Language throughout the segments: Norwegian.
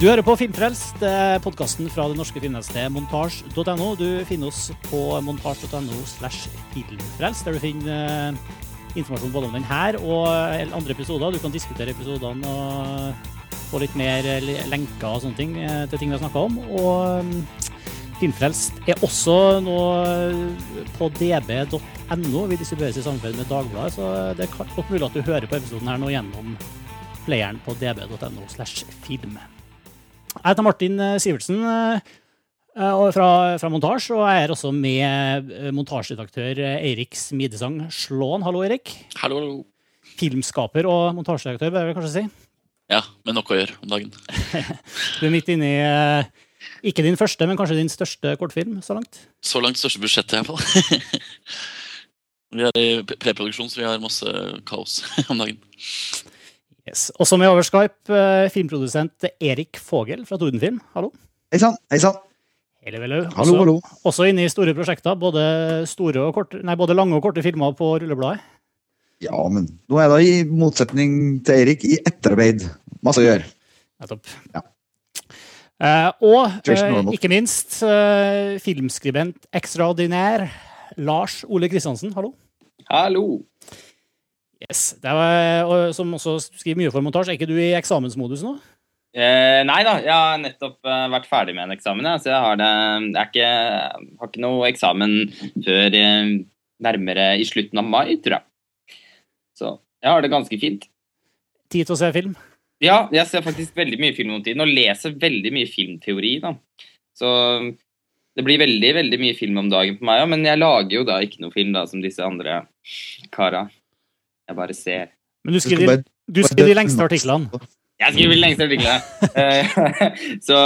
Du hører på Filmfrelst, podkasten fra det norske filmnettstedet montasj.no. Du finner oss på montasj.no slash filmfrelst, der du finner eh, informasjon både om denne og andre episoder. Du kan diskutere episodene og få litt mer lenker og sånne ting eh, til ting vi har snakka om. Og Filmfrelst er også nå på db.no. Vi distribueres i samarbeid med Dagbladet, så det er godt mulig at du hører på episoden her nå gjennom playeren på db.no slash film. Jeg heter Martin eh, Sivertsen eh, fra, fra Montasj, og jeg er også med eh, montasjeredaktør Eirik Smidesang Slåen. Hallo, Eirik. Hallo, hallo. Filmskaper og montasjeredaktør, bør jeg kanskje si. Ja, med nok å gjøre om dagen. du er midt inne i ikke din første, men kanskje din største kortfilm så langt? Så langt største budsjettet, iallfall. vi er i preproduksjon, så vi har masse kaos om dagen. Yes. Også med over Skype, eh, filmprodusent Erik Fogel fra Tordenfilm. Hallo. Hei sann. Hei sann. Hallo, hallo, hallo. Også inne i store prosjekter. Både, store og korte, nei, både lange og korte filmer på rullebladet. Ja, men nå er jeg da i motsetning til Erik i etterarbeid. Masse å gjøre. Nettopp. Ja. Uh, og uh, ikke minst uh, filmskribent ekstraordinær Lars Ole Kristiansen. Hallo. Hallo. Yes. Var, og, som også skriver mye for montasje. Er ikke du i eksamensmodus nå? Eh, nei da, jeg har nettopp uh, vært ferdig med en eksamen. Ja, så jeg har, det, jeg ikke, har ikke noe eksamen før uh, nærmere i slutten av mai, tror jeg. Så jeg har det ganske fint. Tid til å se film? Ja, jeg ser faktisk veldig mye film om tiden, og leser veldig mye filmteori. da. Så det blir veldig veldig mye film om dagen på meg òg, men jeg lager jo da ikke noe film da som disse andre kara. Jeg bare ser. Men du skriver, du skriver de lengste artiklene? Jeg skriver de lengste artiklene. Eh, så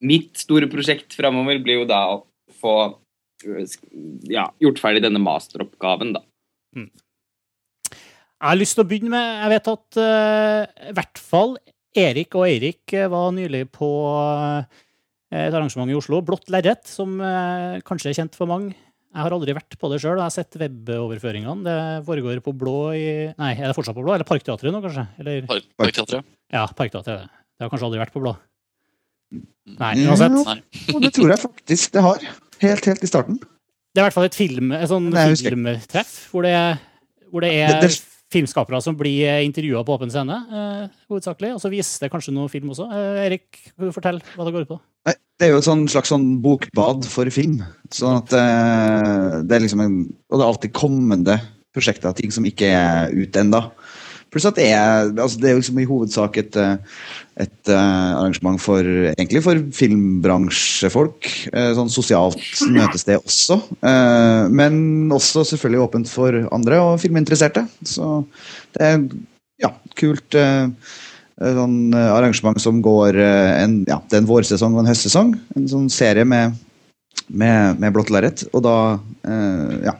mitt store prosjekt framover blir jo da å få ja, gjort ferdig denne masteroppgaven, da. Mm. Jeg har lyst til å begynne med Jeg vet at uh, i hvert fall Erik og Eirik eh, var nylig på et arrangement i Oslo, Blått lerret, som uh, kanskje er kjent for mange. Jeg har aldri vært på det sjøl. Jeg har sett weboverføringene. Det foregår på blå i Nei, er det fortsatt på blå? Eller Parkteatret nå, kanskje? Eller... Park, parkteatret. Ja, Parkteatret. Det har kanskje aldri vært på blå? Nei, uansett. Jo, det tror jeg faktisk det har. Helt, helt i starten. Det er i hvert fall et film, et sånn filmtreff hvor det, hvor det er det, det, filmskapere som blir intervjua på åpen scene, eh, hovedsakelig. Og så vises det kanskje noe film også. Eh, Erik, fortelle hva det går ut på? Nei, det er jo et sånn slags sånn bokbad for film. Sånn at eh, det er liksom en, Og det er alltid kommende prosjekter, ting som ikke er ute ennå. Pluss at det er, altså det er liksom i hovedsak et, eh, et uh, arrangement for egentlig for filmbransjefolk. Uh, sånn sosialt møtested også. Uh, men også selvfølgelig åpent for andre og filminteresserte. Så det er ja, kult sånn arrangement som går en, ja, det er en vårsesong og en høstsesong. En sånn serie med, med, med blått lerret. Og da ja.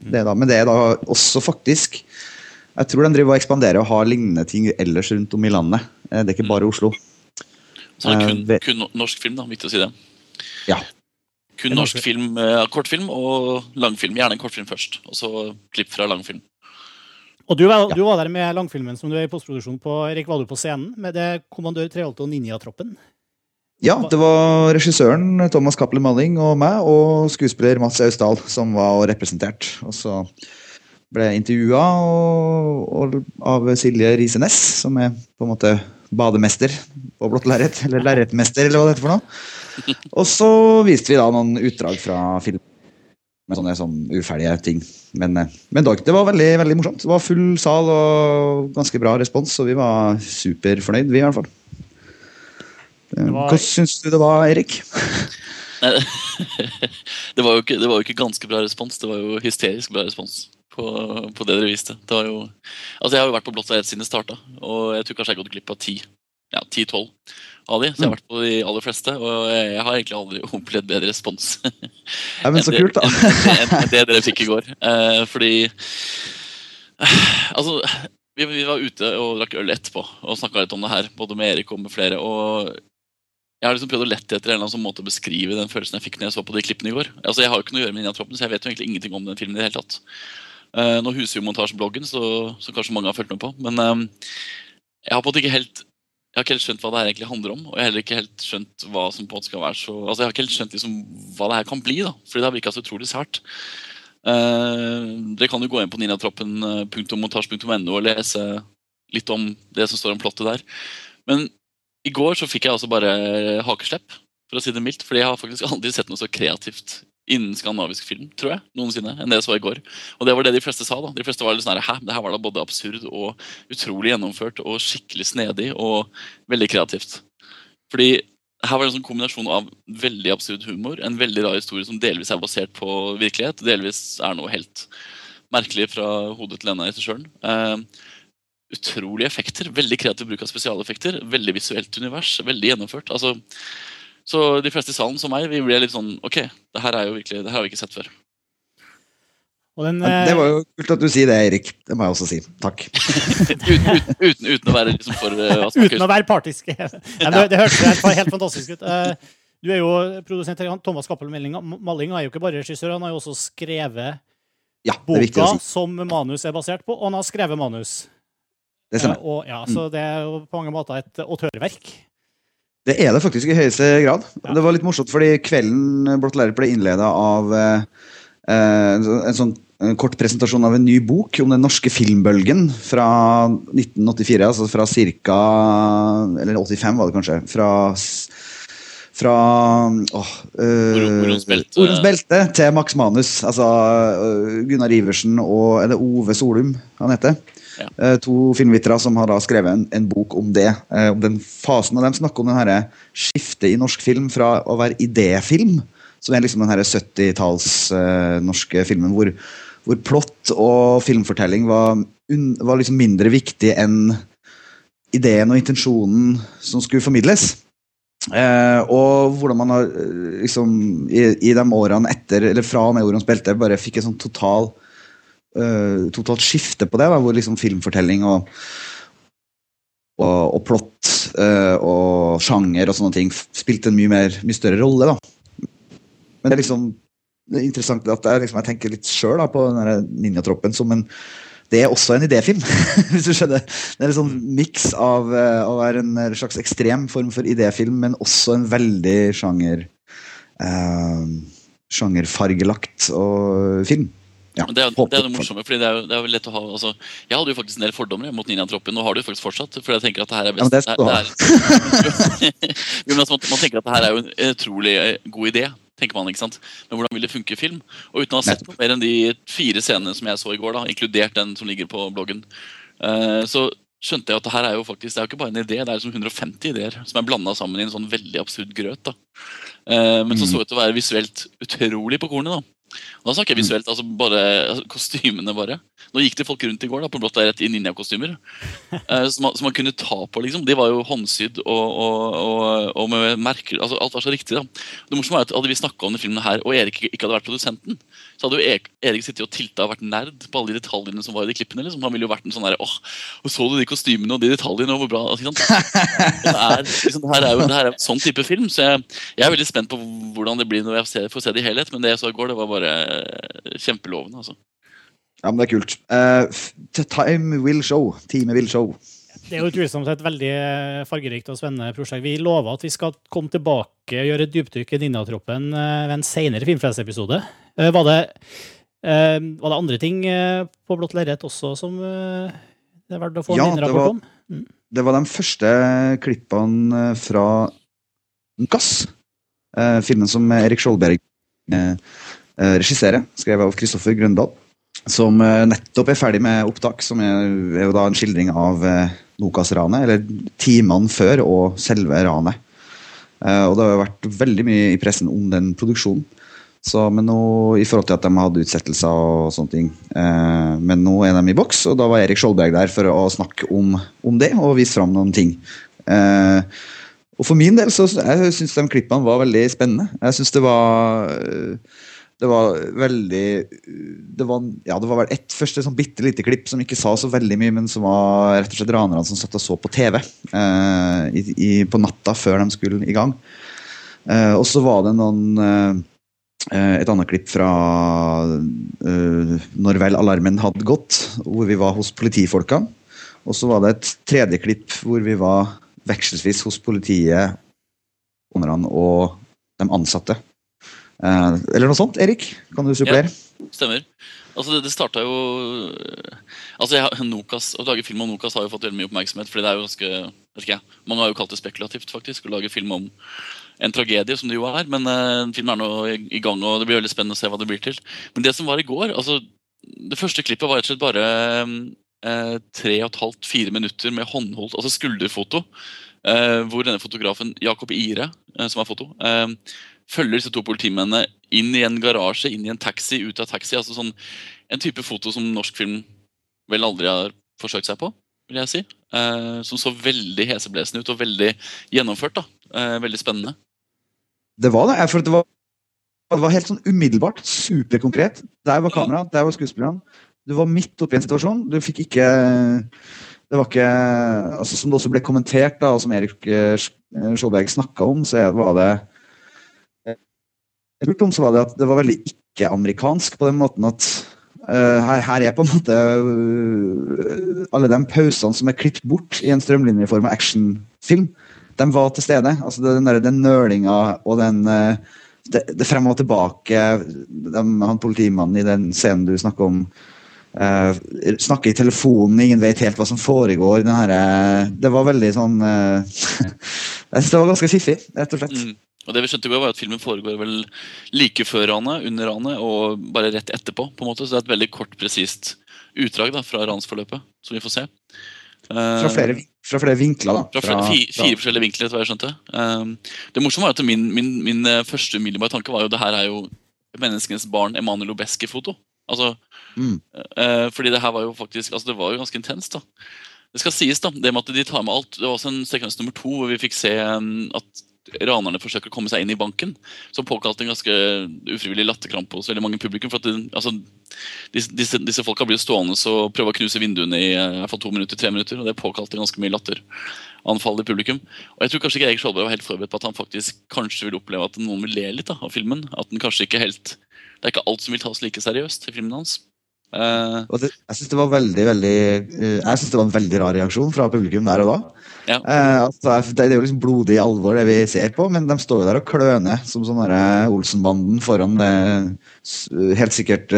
Det da, men det er da også faktisk jeg tror de driver og ekspanderer og har lignende ting ellers rundt om i landet. Eh, det er ikke bare Oslo. Så det er kun, eh, kun norsk film, da. Viktig å si det. Ja. Kun norsk film, eh, kortfilm og langfilm. Gjerne en kortfilm først, og så klipp fra langfilm. Og du var, du var, der med langfilmen som du er i postproduksjon på. Erik, var du på scenen med det Kommandør Treholt og Ninjatroppen? Ja, det var regissøren Thomas Cappelen Malling og meg, og skuespiller Mats Austdal som var representert. Og så ble intervjua av Silje Risenes, som er på en måte bademester på blått lerret. Eller lerretmester, eller hva det heter for noe. Og så viste vi da noen utdrag fra film med sånne sånn uferdige ting. Men, men dog, det var veldig, veldig morsomt. Det var full sal og ganske bra respons, og vi var superfornøyd, vi i hvert fall. Hva syns du det var, Erik? det, var ikke, det var jo ikke ganske bra respons, det var jo hysterisk bra respons på, på, det dere viste. Det jo, altså Jeg har jo vært på Blått helt siden det starta, og jeg tror kanskje jeg har gått glipp av ti. Ja, 10-12 av de, så jeg har mm. vært på de aller fleste. Og jeg har egentlig aldri opplevd bedre respons ja, kult da. enn, enn, enn det dere fikk i går. Eh, fordi Altså, vi, vi, var ute og drakk øl etterpå og snakka litt om det her, både med Erik og med flere. og jeg har liksom prøvd å lette etter en eller annen sånn måte å beskrive den følelsen jeg fikk når jeg så på de klippene i går. Altså, Jeg har jo ikke noe å gjøre med Ninja-troppen, så jeg vet jo egentlig ingenting om den filmen. i det hele tatt. Uh, nå huser jo montasjebloggen, så, kanskje mange har fulgt med på. Men uh, jeg har på en måte ikke helt jeg har ikke helt skjønt hva det her egentlig handler om. Og jeg har heller ikke helt skjønt hva som på en måte skal være så Altså, jeg har ikke helt skjønt liksom, hva det her kan bli, da. Fordi det har virka så utrolig sært. Uh, dere kan jo gå inn på ninatroppen.montasj.no og lese litt om det som står om plottet der. Men i går så fikk jeg altså bare hakeslepp, for å si det mildt. Fordi jeg har faktisk aldri sett noe så kreativt innen skandinavisk film, tror jeg, noensinne, enn det jeg så i går. Og det var det de fleste sa. da. De fleste var litt sånn her, det her var da både absurd og utrolig gjennomført og skikkelig snedig og veldig kreativt. Fordi her var det en sånn kombinasjon av veldig absurd humor, en veldig rar historie som delvis er basert på virkelighet, delvis er noe helt merkelig fra hodet til av regissøren. Uh, utrolige effekter, veldig kreativ bruk av spesialeffekter, veldig visuelt univers, veldig gjennomført. altså så de fleste i salen som meg, vi ble litt sånn Ok, det her er jo virkelig, det her har vi ikke sett før. Den, det var jo kult at du sier det, Erik. Det må jeg også si. Takk. uten, uten, uten, å være liksom for uh, Uten å være partisk. Nei, det, det hørtes helt, helt, fantastisk ut. Uh, du er jo produsent Thomas Cappel Malling er jo ikke bare regissør, han har jo også skrevet ja, boka si. som manus er basert på, og han har skrevet manus. Det stemmer. Uh, og, ja, så det er jo på mange måter et autørverk. Det er det faktisk i høyeste grad. Ja. Det var litt morsomt, fordi kvelden Blått lerret ble innleda av eh, eh en sånn en kort presentasjon av en ny bok om den norske filmbølgen fra 1984. Altså fra ca. Eller 85, var det kanskje. Fra, fra åh, øh, Orons belte. belte til Max Manus. Altså Gunnar Iversen og Er det Ove Solum han heter? Ja. Eh, to filmvitere som har da skrevet en, en bok om det. Eh, om den fasen. Og de snakker om det skiftet i norsk film fra å være idéfilm, som er liksom den 70-talls uh, norske filmen, hvor, hvor, plott og filmfortelling var, un, var liksom mindre viktig enn ideen og intensjonen som skulle formidles. Eh, og hvordan man har liksom i, i de årene etter, eller fra og med Orons belte, bare fikk en sånn total uh, totalt skifte på det, da, hvor liksom filmfortelling og, og, og plott uh, og sjanger og sånne ting spilte en mye, mer, mye større rolle. da. Men det er liksom det er interessant at jeg, liksom, jeg tenker litt sjøl på den Ninjatroppen som en det er også en idéfilm, hvis du skjønner. Det er en sånn miks av uh, å være en slags ekstrem form for idéfilm, men også en veldig sjanger uh, sjangerfargelagt film. Ja, det, er, det er det morsomme. fordi det er, det er lett å ha altså, Jeg hadde jo faktisk en del fordommer mot Ninja-troppen. Nå har du jo faktisk fortsatt. For jeg tenker at det her er best. Ja, det skal du ha. men altså, man, tenker at det her er jo en utrolig eh, god idé. tenker man, ikke sant? Men hvordan vil det funke i film? Og uten å ha sett noe mer enn de fire scenene som jeg så i går, da, inkludert den som ligger på bloggen, uh, så skjønte jeg at det her er jo faktisk, det er jo ikke bare en idé, det er liksom 150 ideer som er blanda sammen i en sånn veldig absurd grøt. da. Uh, men så mm. så ut til å være visuelt utrolig på kornet. da. Og da snakker jeg visuelt, altså bare altså, kostymene bare. Nå gikk det folk rundt i går da, på blått rett i ninjakostymer. Eh, som, man, som, man kunne ta på, liksom. De var jo håndsydd og, og, og, og med merker altså Alt var så riktig. da. Det morsomme er at Hadde vi snakka om denne filmen her, og Erik ikke hadde vært produsenten, så hadde jo Erik, Erik sittet og tilta og vært nerd på alle de detaljene som var i de klippene. liksom. Han ville jo vært en sånn der, åh, og Så du de kostymene og de detaljene, og hvor bra ikke sant? Det, er, liksom, det her er jo det her er en sånn type film, så jeg, jeg, er veldig spent på hvordan det blir når jeg ser, får se det i helhet. Men det jeg så i går, det var bare kjempelovende. altså. Ja, men det er kult. Uh, time will show. Time will show. Det er jo utvilsomt et veldig eh, fargerikt og spennende prosjekt. Vi lover at vi skal komme tilbake og gjøre et dypdykk i Ninjatroppen eh, ved en senere Filmfrelseepisode. Var, det, var det andre ting på blått lerret også som det er verdt å få en ja, rapport om? Mm. Det var de første klippene fra Gass. Filmen som Erik Skjoldberg regisserer, skrevet av Kristoffer Grøndal som eh, nettopp er ferdig med opptak, som er, er jo da en skildring av eh, Nokas-ranet, eller timene før og selve ranet. Eh, og det har vært veldig mye i pressen om den produksjonen. Så, men nå, I forhold til at de hadde utsettelser og sånne ting. Eh, men nå er de i boks, og da var Erik Skjoldberg der for å snakke om, om det og vise fram noen ting. Eh, og For min del så jeg syns de klippene var veldig spennende. Jeg synes det var eh, det var veldig Det var, ja, det var vel ett første sånn bitte lite klipp som ikke sa så veldig mye, men som var rett og slett ranerne som satt og så på TV eh, i, i, på natta før de skulle i gang. Eh, og så var det noen eh, et annet klipp fra eh, når vel alarmen hadde gått, hvor vi var hos politifolka. Og så var det et tredje klipp hvor vi var vekselsvis hos politiet, og de ansatte. Eh, eller noe sånt. Erik, kan du supplere? Ja, Stemmer. Altså, det, det starta jo Altså, jeg, Nokas, Å lage film om Nokas har jo fått veldig mye oppmerksomhet. fordi det er jo ganske, vet ikke jeg, Mange har jo kalt det spekulativt faktisk, å lage film om en tragedie, som det jo er. Men uh, filmen er nå i, gang, og det blir veldig spennende å se hva det blir til. Men det som var i går altså, Det første klippet var rett og slett bare uh, tre og et halvt, fire minutter med håndholdt, altså skulderfoto. Uh, hvor denne fotografen, Jakob Ire, som er foto, følger disse to politimennene inn i en garasje, inn i en taxi, ut av taxi. altså sånn En type foto som norsk film vel aldri har forsøkt seg på, vil jeg si. Eh, som så veldig heseblesende ut og veldig gjennomført. da. Eh, veldig spennende. Det var det. Jeg følte det var, det var helt sånn umiddelbart. Superkonkret. Der var kameraet, der var skuespillerne. Du var midt oppi en situasjon. Du fikk ikke Det var ikke altså Som det også ble kommentert, da, og som Erik eh, Skjåberg snakka om, så var det jeg lurte om, så var det at det var veldig ikke-amerikansk på den måten at Uh, her, her, er på en måte uh, alle de pausene som er klippet bort i en strømlinjeform av actionfilm, de var til stede. Altså Den, der, den nølinga og den uh, det, det, frem og tilbake de, Han politimannen i den scenen du snakker om, snakker i telefonen, ingen vet helt hva som foregår. Her, det var veldig sånn Jeg synes det var ganske fiffig, rett og slett. Mm. Og det vi skjønte i går var at Filmen foregår vel like før ranet, under ranet og bare rett etterpå. på en måte, Så det er et veldig kort, presist utdrag da, fra ransforløpet, som vi får se. Fra eh, flere, fra flere vinkler, da. Fra, fra fire, fire, forskjellige vinkler, etter hva jeg skjønte. Um, det morsomme var at min, min, min eh, første umiddelbare tanke var jo det her er jo menneskenes barn Emanuel Obeski-foto. Altså, mm. fordi det her var jo faktisk altså det var jo ganske intenst. da. Det skal sies, da, det med at de tar med alt. Det var også en sekvens nummer to hvor vi fikk se at ranerne forsøker å komme seg inn i banken. Som påkalte en ganske ufrivillig latterkrampe hos veldig mange publikum. for at det, altså, disse, disse, disse, folka blir stående og prøve å knuse vinduene i, i hvert fall to minutter, tre minutter. og Det påkalte ganske mye latteranfall i publikum. Og Jeg tror kanskje ikke Erik Skjoldberg var helt forberedt på at han faktisk kanskje vil oppleve at noen vil le litt da, av filmen. At den kanskje ikke helt, Det er ikke alt som vil tas like seriøst i filmen hans. Uh, og det, jeg syns det var veldig veldig uh, Jeg synes det var en veldig rar reaksjon fra publikum der og da. Ja. Uh, altså, det, er jo liksom blodig alvor, det vi ser på, men de står jo der og kløner som sånn Olsenbanden foran det helt sikkert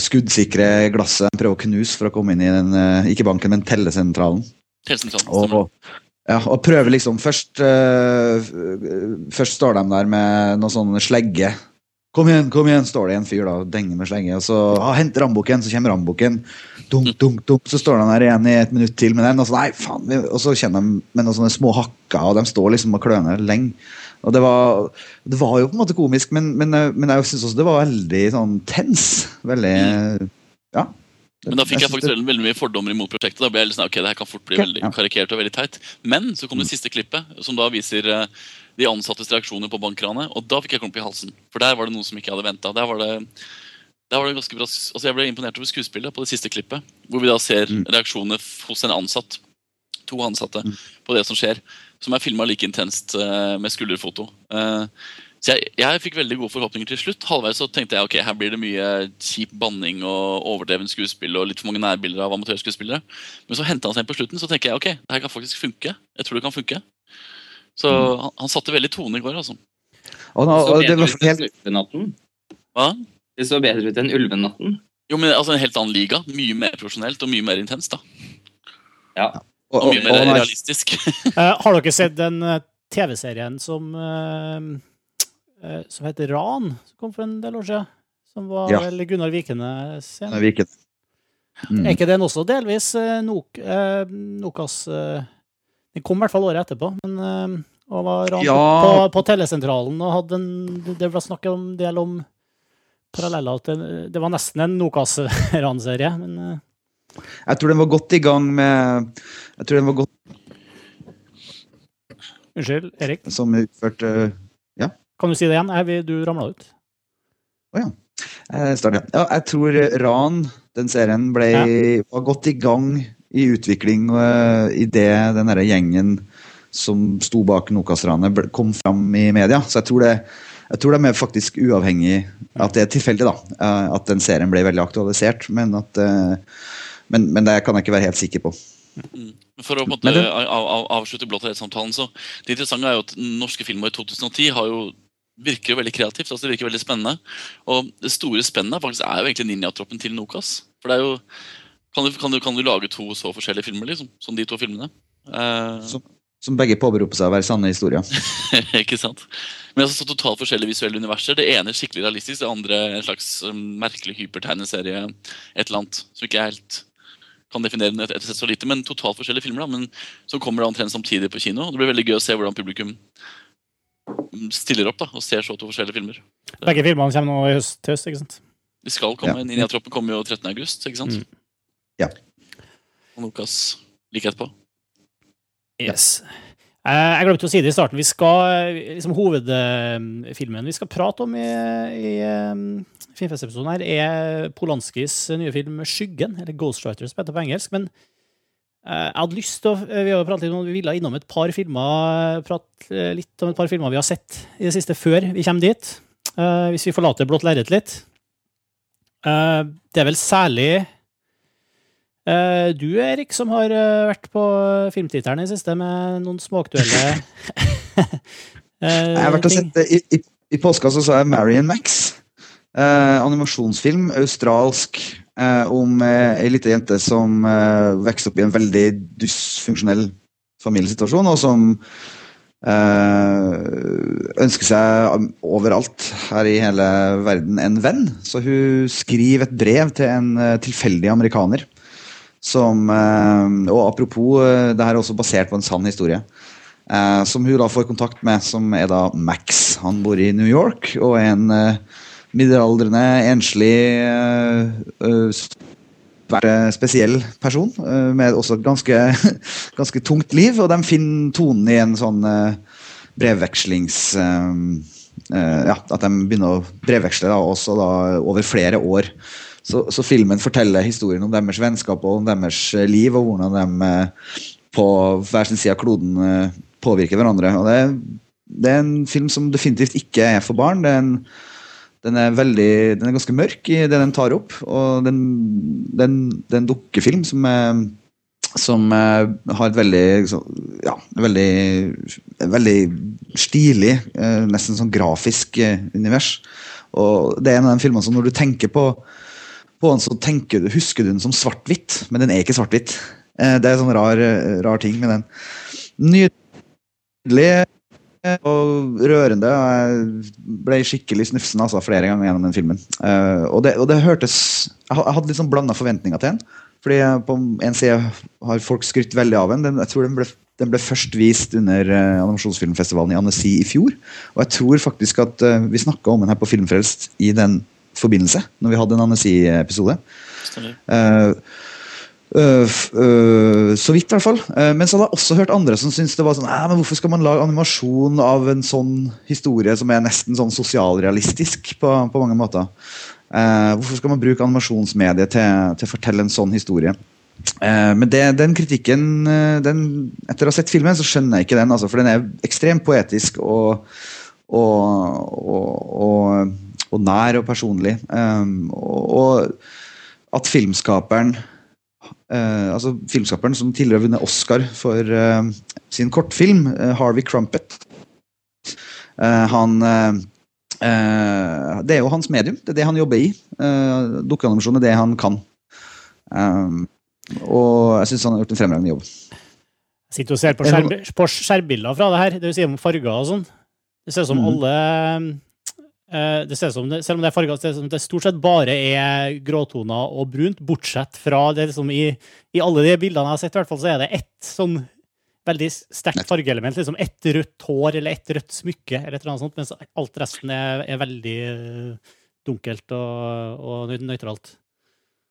skuddsikre glasset de prøver å knuse for å komme inn i den, ikke banken, men tellesentralen. Tellesentralen, og, ja, og prøver liksom Først, først står de der med noe sånn slegge Kom igjen, kom igjen, står det en fyr da, denger med slenge. Og så ah, henter ramboken, så kommer ramboken. Dunk, dunk, dunk, så står han der igjen i et minutt til med den. Og så, nei, faen, og så kjenner de med noen sånne små hakker, og de står liksom og kløner lenge. Og det var, det var jo på en måte komisk, men, men, men jeg syns også det var veldig sånn tens. Veldig Ja. Men da fikk jeg faktisk veldig, mye fordommer imot prosjektet. Da ble jeg litt sånn, ok, det her kan fort bli veldig karikert og veldig teit. Men så kom det mm. siste klippet, som da viser uh, de ansattes reaksjoner på bankranet. Og da fikk jeg klump i halsen. For der var det noe som ikke hadde venta. Der var det, der var det ganske bra altså Jeg ble imponert over skuespillet på det siste klippet. Hvor vi da ser mm. reaksjoner hos en ansatt. To ansatte mm. på det som skjer. Som er filma like intenst uh, med skulderfoto. Uh, så jeg, jeg, fikk veldig gode forhåpninger til slutt. Halvveis så tenkte jeg ok, her blir det mye kjip banning og overdreven skuespill og litt for mange nærbilder av amatørskuespillere. Men så henta han seg inn på slutten, så tenker jeg ok, det her kan faktisk funke. Jeg tror det kan funke. Så mm. han, han, satte veldig tone i går, altså. Og, nå, og, det var helt... Ulvenatten? Hva? Det så bedre ut enn Ulvenatten. Jo, men altså En helt annen liga. Mye mer profesjonelt og mye mer intenst. da. Ja. Og, mye mer realistisk. uh, har dere sett den uh, TV-serien som uh, som heter Ran, som kom for en del år siden? Som var ja. vel Gunnar Vikene sin? Viken. Mm. Er ikke den også delvis Nok, Nokas Den kom i hvert fall året etterpå. men og var ja. på, på, telesentralen og hadde en Det ble snakket en del om paralleller til Det var nesten en Nokas-ranserie, men uh. Jeg tror den var godt i gang med Jeg tror den var godt Unnskyld, Erik? Som utførte Ja? Kan du si det igjen? Jeg, du ramla ut. Å oh, ja. Jeg, ja. Jeg tror Ran, den serien, ble, var godt i gang i utvikling uh, i det den derre gjengen som sto bak Nokas-ranet, kom fram i media. Så jeg tror det, jeg tror det er faktisk uavhengig at det er tilfeldig da, eh, at den serien ble veldig aktualisert. Men, at, eh, men, men, det kan jeg ikke være helt sikker på. Mm. For å på en måte av, av, avslutte blått og rett-samtalen, så Det interessante er jo at norske filmer i 2010 har jo virker jo veldig kreativt. altså Det virker veldig spennende. Og det store spennet faktisk er jo egentlig ninjatroppen til Nokas. For det er jo kan du, kan, du, kan du lage to så forskjellige filmer, liksom? Som de to filmene? Eh, Som, som begge påberoper seg å være sanne historier. ikke sant? Men altså så totalt forskjellige visuelle universer. Det ene er skikkelig realistisk, det andre er en slags um, merkelig hypertegneserie. Et eller annet som ikke er helt kan definere den etter sett så lite, men totalt forskjellige filmer. da, men Som kommer da omtrent samtidig på kino. og Det blir veldig gøy å se hvordan publikum mm, stiller opp da, og ser så to forskjellige filmer. Begge filmene kommer nå i høst, til høst, ikke sant? De skal komme, Ja. Ninjatroppen kommer jo 13. august, ikke sant? Mm. Ja. Og Nokas like etterpå. Yes. Eh, Jeg glemte å si det i starten. Vi skal, eh, liksom Hovedfilmen vi skal prate om i, i um, filmfestepisoden, her er Polanskis nye film 'Skyggen', eller 'Ghostwriters' som heter på engelsk. Men eh, jeg hadde lyst til å Vi har pratet litt om, vi ville innom et par filmer prate litt om et par filmer vi har sett i det siste, før vi kommer dit. Eh, hvis vi forlater blått lerret litt. Eh, det er vel særlig Eh, Du, Erik, som har eh, vært på filmtittelen i siste med noen småaktuelle eh, Jeg har vært og ting. sett, I, i, i påska så, så jeg Marion Max. Eh, animasjonsfilm, australsk, eh, om eh, ei lita jente som eh, vokser opp i en veldig dysfunksjonell familiesituasjon, og som eh, ønsker seg overalt her i hele verden en venn. Så hun skriver et brev til en eh, tilfeldig amerikaner. Som, eh, og apropos, eh, det her er også basert på en sann historie. Eh, som hun da får kontakt med, som er da Max. Han bor i New York og er en middelaldrende, enslig, spesiell person. med også ganske, ganske tungt liv. Og de finner tonen i en sånn brevvekslings... ja, at de begynner å brevveksle da, også da, over flere år. Så, så filmen forteller historien om deres vennskap og om deres eh, liv, og hvordan de eh, på hver sin side av kloden eh, påvirker hverandre. Og det, det er en film som definitivt ikke er for barn. Er en, den, er veldig, den er ganske mørk i det den tar opp. Og det er en dukkefilm som, er, som har et veldig, ja, veldig, veldig stilig, nesten sånn grafisk univers. Og det er en av de filmene som når du tenker på, på den, så tenker du, husker du den som svart-hvitt, men den er ikke svart-hvitt. Eh, Det er en sånn rar, eh, rar ting med den. Nydelig og rørende. Jeg ble skikkelig snufsen altså, flere ganger gjennom den filmen. Eh, og, det, og det hørtes Jeg hadde litt sånn blanda forventninger til den. Fordi på en side har folk skrytt veldig av den. jeg tror den ble, den ble først vist under animasjonsfilmfestivalen i Annecy i fjor. Og jeg tror faktisk at vi snakka om den her på Filmfrelst i den forbindelse, når vi hadde en anesi-episode. Uh, uh, øh, øh, så vidt, i hvert fall. Uh, men så hadde jeg også hørt andre som syntes det var sånn men Hvorfor skal man lage animasjon av en sånn historie som er nesten sånn sosialrealistisk på, på mange måter? Eh, hvorfor skal man bruke animasjonsmediet til, til å fortelle en sånn historie? Eh, men det, den kritikken eh, den, Etter å ha sett filmen, så skjønner jeg ikke den. Altså, for den er ekstremt poetisk og, og, og, og, og nær og personlig. Um, og, og at filmskaperen uh, altså Filmskaperen som tidligere har vunnet Oscar for uh, sin kortfilm, uh, Harvey Crumpet eh, Han Det er jo hans medium. Det er det han jobber i. Uh, Dukkeanimasjon er det han kan. Um, og jeg syns han har gjort en fremragende jobb. Jeg sitter og ser på, Er på skjermbilder fra det her. Det vil si om farger og sånn. Det ser ut som mm. alle det ser ut som det, Selv om det er farger, det ser ut som det stort sett bare er gråtoner og brunt, bortsett fra det liksom i, i alle de bildene jeg har sett, i hvert fall, så er det ett sånn veldig sterkt fargeelement. Liksom ett rødt hår eller ett rødt smykke, eller et eller annet sånt, mens alt resten er, er veldig eh, dunkelt og, og nøytralt.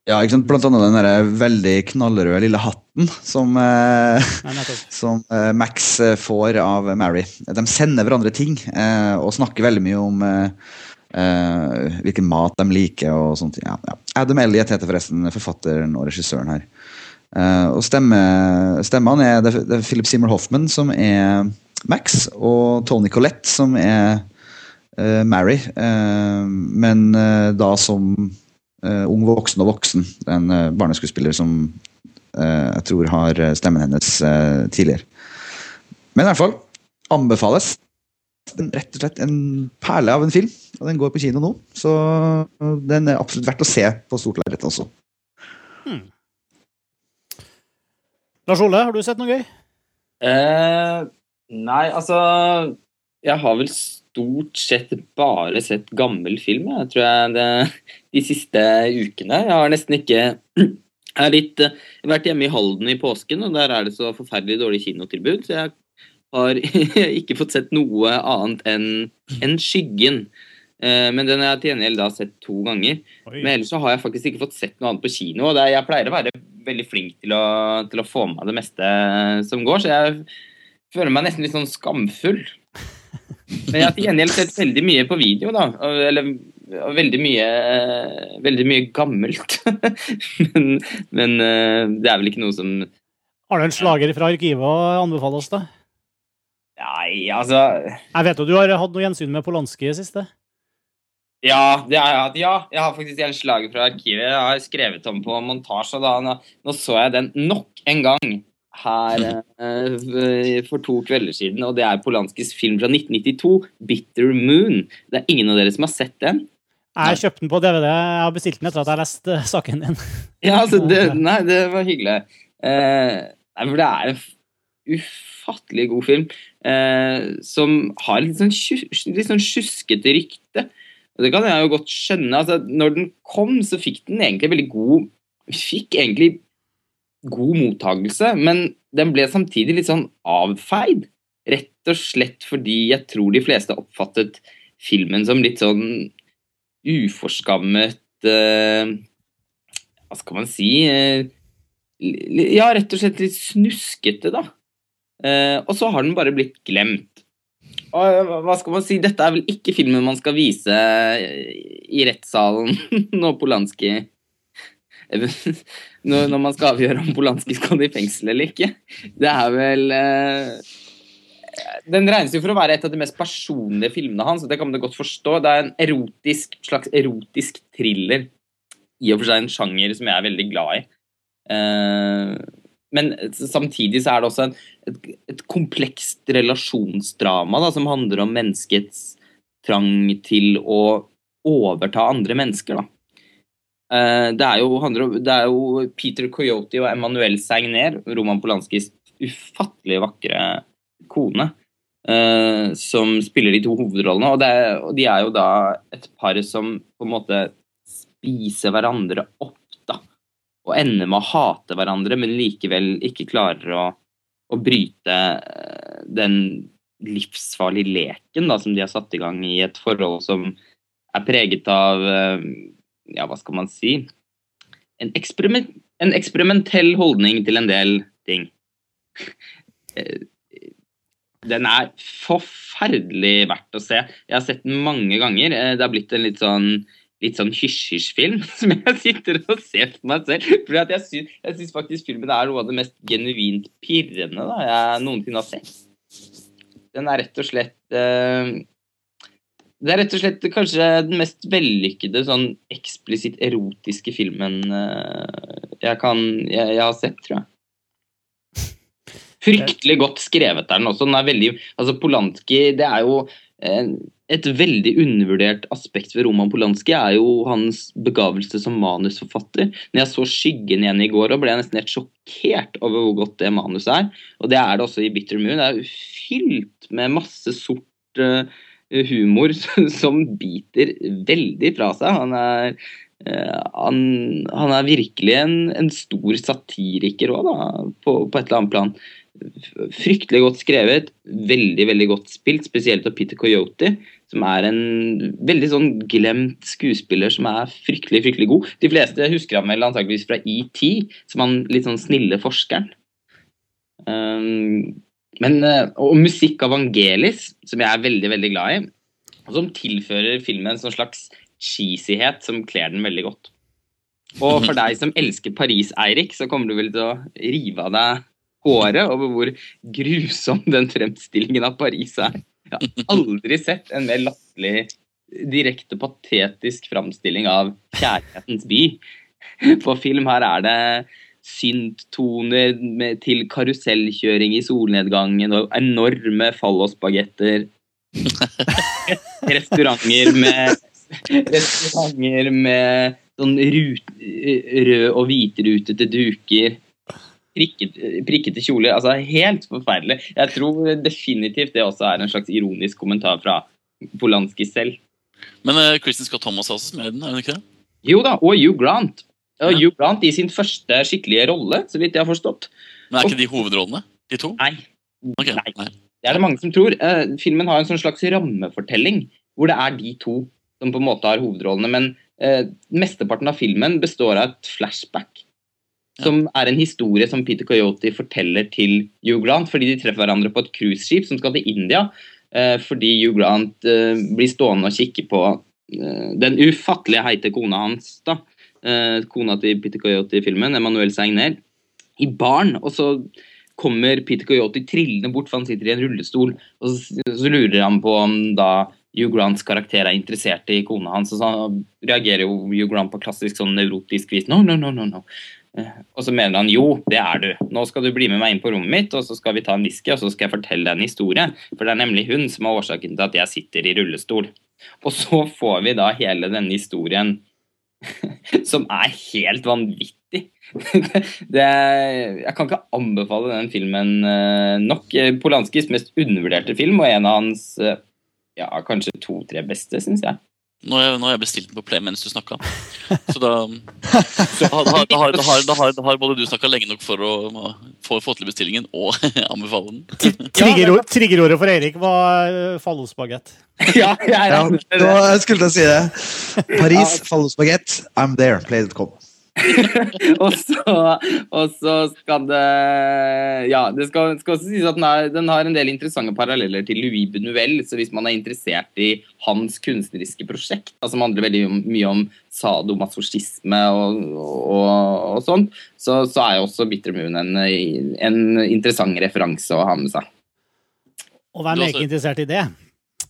Ja, ikke sant? Blant annet den der veldig knallrøde lille hatten som eh, som eh, Max eh, får av Mary. De sender hverandre ting eh, og snakker veldig mye om eh, eh, hvilken mat de liker og sånt. Ja, ja. Adam Elliot heter forresten forfatteren og regissøren her. Eh, og stemme, stemmene er, det, det er Philip Seymour Hoffman som er Max, og Tony Collette som er eh, Mary. men da som ung voksen og voksen. En uh, barneskuespiller som eh, jeg tror har stemmen hennes eh, tidligere. Men i hvert fall anbefales. Den rett og slett en perle av en film, og den går på kino nå. Så den er absolutt verdt å se på stort lerret også. Hmm. Lars Ole, har du sett noe gøy? Eh, nei, altså Jeg har vel stort sett bare sett gammel film, jeg tror jeg, det, de siste ukene. Jeg har nesten ikke Jeg har litt, vært hjemme i Halden i påsken, og der er det så forferdelig dårlig kinotilbud. Så jeg har ikke fått sett noe annet enn en Skyggen. Eh, men den har jeg til gjengjeld da sett to ganger. Oi. Men ellers så har jeg faktisk ikke fått sett noe annet på kino. og er, Jeg pleier å være veldig flink til å, til å få med meg det meste som går, så jeg føler meg nesten litt sånn skamfull men jeg har til gjengjeld sett veldig mye på video, da. Eller veldig mye, veldig mye gammelt. men, men, eh, det er vel ikke noe som Har du en slager fra arkivet å anbefale oss, da? Nei, altså Jeg vet jo du har hatt noe gjensyn med Polanski i siste? Ja, det har jeg hatt. Ja, jeg har faktisk en slager fra arkivet. Jeg har skrevet om på montasje. Da. Nå, nå så jeg den nok en gang her eh, for to kvelder siden, og det er Polanskis film fra 1992, 'Bitter Moon'. Det er ingen av dere som har sett den? Jeg kjøpte den på DVD. Jeg har bestilt den etter at jeg har lest uh, saken din. ja, altså, det, nei, det var hyggelig. Uh, nei, for det er en ufattelig god film som har litt sånn, litt sånn sjuskete rykte. Og det kan jeg jo godt skjønne. Altså, når den kom, så fikk den egentlig veldig god Fikk egentlig god mottagelse, men den ble samtidig litt sånn avfeid. Rett og slett fordi jeg tror de fleste oppfattet filmen som litt sånn uforskammet uh, Hva skal man si uh, Ja, rett og slett litt snuskete, da. Uh, og så har den bare blitt glemt. Og hva skal man si, dette er vel ikke filmen man skal vise i rettssalen når Polanski når, man skal avgjøre om Polanski skal i fengsel eller ikke. Det er vel eh, Den regnes jo for å være et av de mest personlige filmene hans, og det kan man godt forstå. Det er en erotisk, slags erotisk thriller. I og for seg en sjanger som jeg er veldig glad i. Eh, men samtidig så er det også en, et, et, komplekst relasjonsdrama da, som handler om menneskets trang til å overta andre mennesker. da. Eh, det er, jo, det er jo Peter Coyote og Emmanuel Sagner, Roman Polanskis ufattelig vakre kone, uh, som spiller de to hovedrollene. Og, er, og, de er jo da et par som på en måte spiser hverandre opp, da. Og ender med å hate hverandre, men likevel ikke klarer å, å bryte uh, den livsfarlige leken da, som de har satt i gang i et forhold som er preget av uh, ja, hva skal man si en, eksperiment, en eksperimentell holdning til en del ting. Den er forferdelig verdt å se. Jeg har sett den mange ganger. Eh, det har blitt en litt sånn litt sånn hysj-hysj-film som jeg sitter og ser på meg selv. For jeg syns, jeg syns faktisk filmen er noe av det mest genuint pirrende da, jeg noensinne har sett. Den er rett og slett eh, det er rett og slett kanskje den mest vellykkede sånn eksplisitt erotiske filmen eh, jeg, kan, jeg, jeg har sett, tror jeg. Fryktelig godt skrevet er den også. Den er veldig, altså Polanski det er jo eh, et veldig undervurdert aspekt ved Roman Polanski er jo hans begavelse som manusforfatter. Når jeg så 'Skyggen' igjen i går, ble jeg nesten helt sjokkert over hvor godt det manuset er. Og det er det også i 'Bitter Moon'. Det er fylt med masse sort uh, humor som biter veldig fra seg. Han er, uh, han, han er virkelig en, en, stor satiriker òg, på, på, et eller annet plan. Fryktelig godt skrevet, veldig veldig godt spilt, spesielt av Peter Coyote, som er en veldig sånn glemt skuespiller som er fryktelig fryktelig god. De fleste husker ham vel antakeligvis fra ET, som han litt sånn snille forskeren. Um, men, eh, og musikk av Vangelis, som jeg er veldig veldig glad i, og som tilfører filmen en sånn slags cheesyhet som kler den veldig godt. Og for deg som elsker Paris, Eirik, så kommer du vel til å rive av deg håret over hvor grusom den fremstillingen av Paris er. Jeg har aldri sett en mer latterlig, direkte patetisk framstilling av kjærlighetens by på film. Her er det synttoner til karusellkjøring i solnedgangen og enorme fallosbagetter. restauranter med Restauranter med sånn rød- og hvitrutete duker. Prikkete, prikkete kjoler. Altså, helt forferdelig. Jeg tror definitivt det også er en slags ironisk kommentar fra Polanski selv. Men uh, Kristin Scott Thomas er også med i den, er hun ikke det? Jo da, og Hugh Grant. Og Ja. Hugh Grant i sin første skikkelige rolle, så vidt jeg har forstått. Men er ikke de hovedrollene? De to? Nei, Okay. Nei. nei. det er det mange som tror. Uh, filmen har en sånn slags rammefortelling, hvor det er de to som på en måte har hovedrollene. Men uh, mesteparten av filmen består av et flashback. Som er en historie som Peter Coyote forteller til Hugh Grant, fordi de treffer hverandre på et cruiseskip som skal til India. Eh, fordi Hugh Grant eh, blir stående og kikke på eh, den ufattelige heite kona hans. da. Eh, kona til Peter Coyote i filmen, Emanuel Segner, i baren. Og så kommer Peter Coyote trillende bort, for han sitter i en rullestol. Og så, så lurer han på om da Hugh Grants karakter er interessert i kona hans. Og så reagerer jo Hugh Grant på klassisk sånn nevrotisk vis. No, no, no, no, no. Og så mener han jo, det er du. Nå skal du bli med meg inn på rommet mitt, og så skal vi ta en whisky, og så skal jeg fortelle deg en historie. For det er nemlig hun som er årsaken til at jeg sitter i rullestol. Og så får vi da hele denne historien som er helt vanvittig. det, jeg kan ikke anbefale den filmen eh, nok. Polanskis mest undervurderte film, og en av hans eh, ja, kanskje to-tre beste, syns jeg. Nå har, jeg, jeg bestilt den på Play mens du snakka. Så da, da, da, da, har, da, da, da har både du snakka lenge nok for å få, få til bestillingen og anbefale den. Triggerord- Triggerordet for Eirik var uh, fallosbagett. ja, jeg Ja, da skulle jeg skulle til å si det. Paris, fallosbagett, I'm there. Play.com. og, så, og så skal det Ja, det skal, skal også sies at den, er, den har en del interessante paralleller til Louis Buñuel. Så hvis man er interessert i hans kunstneriske prosjekt, da, som handler veldig mye om sadomasochisme og, og, og sånt, så, så er jo også Bitter Moon en, en interessant referanse å ha med seg. Og hvem er ikke interessert i det?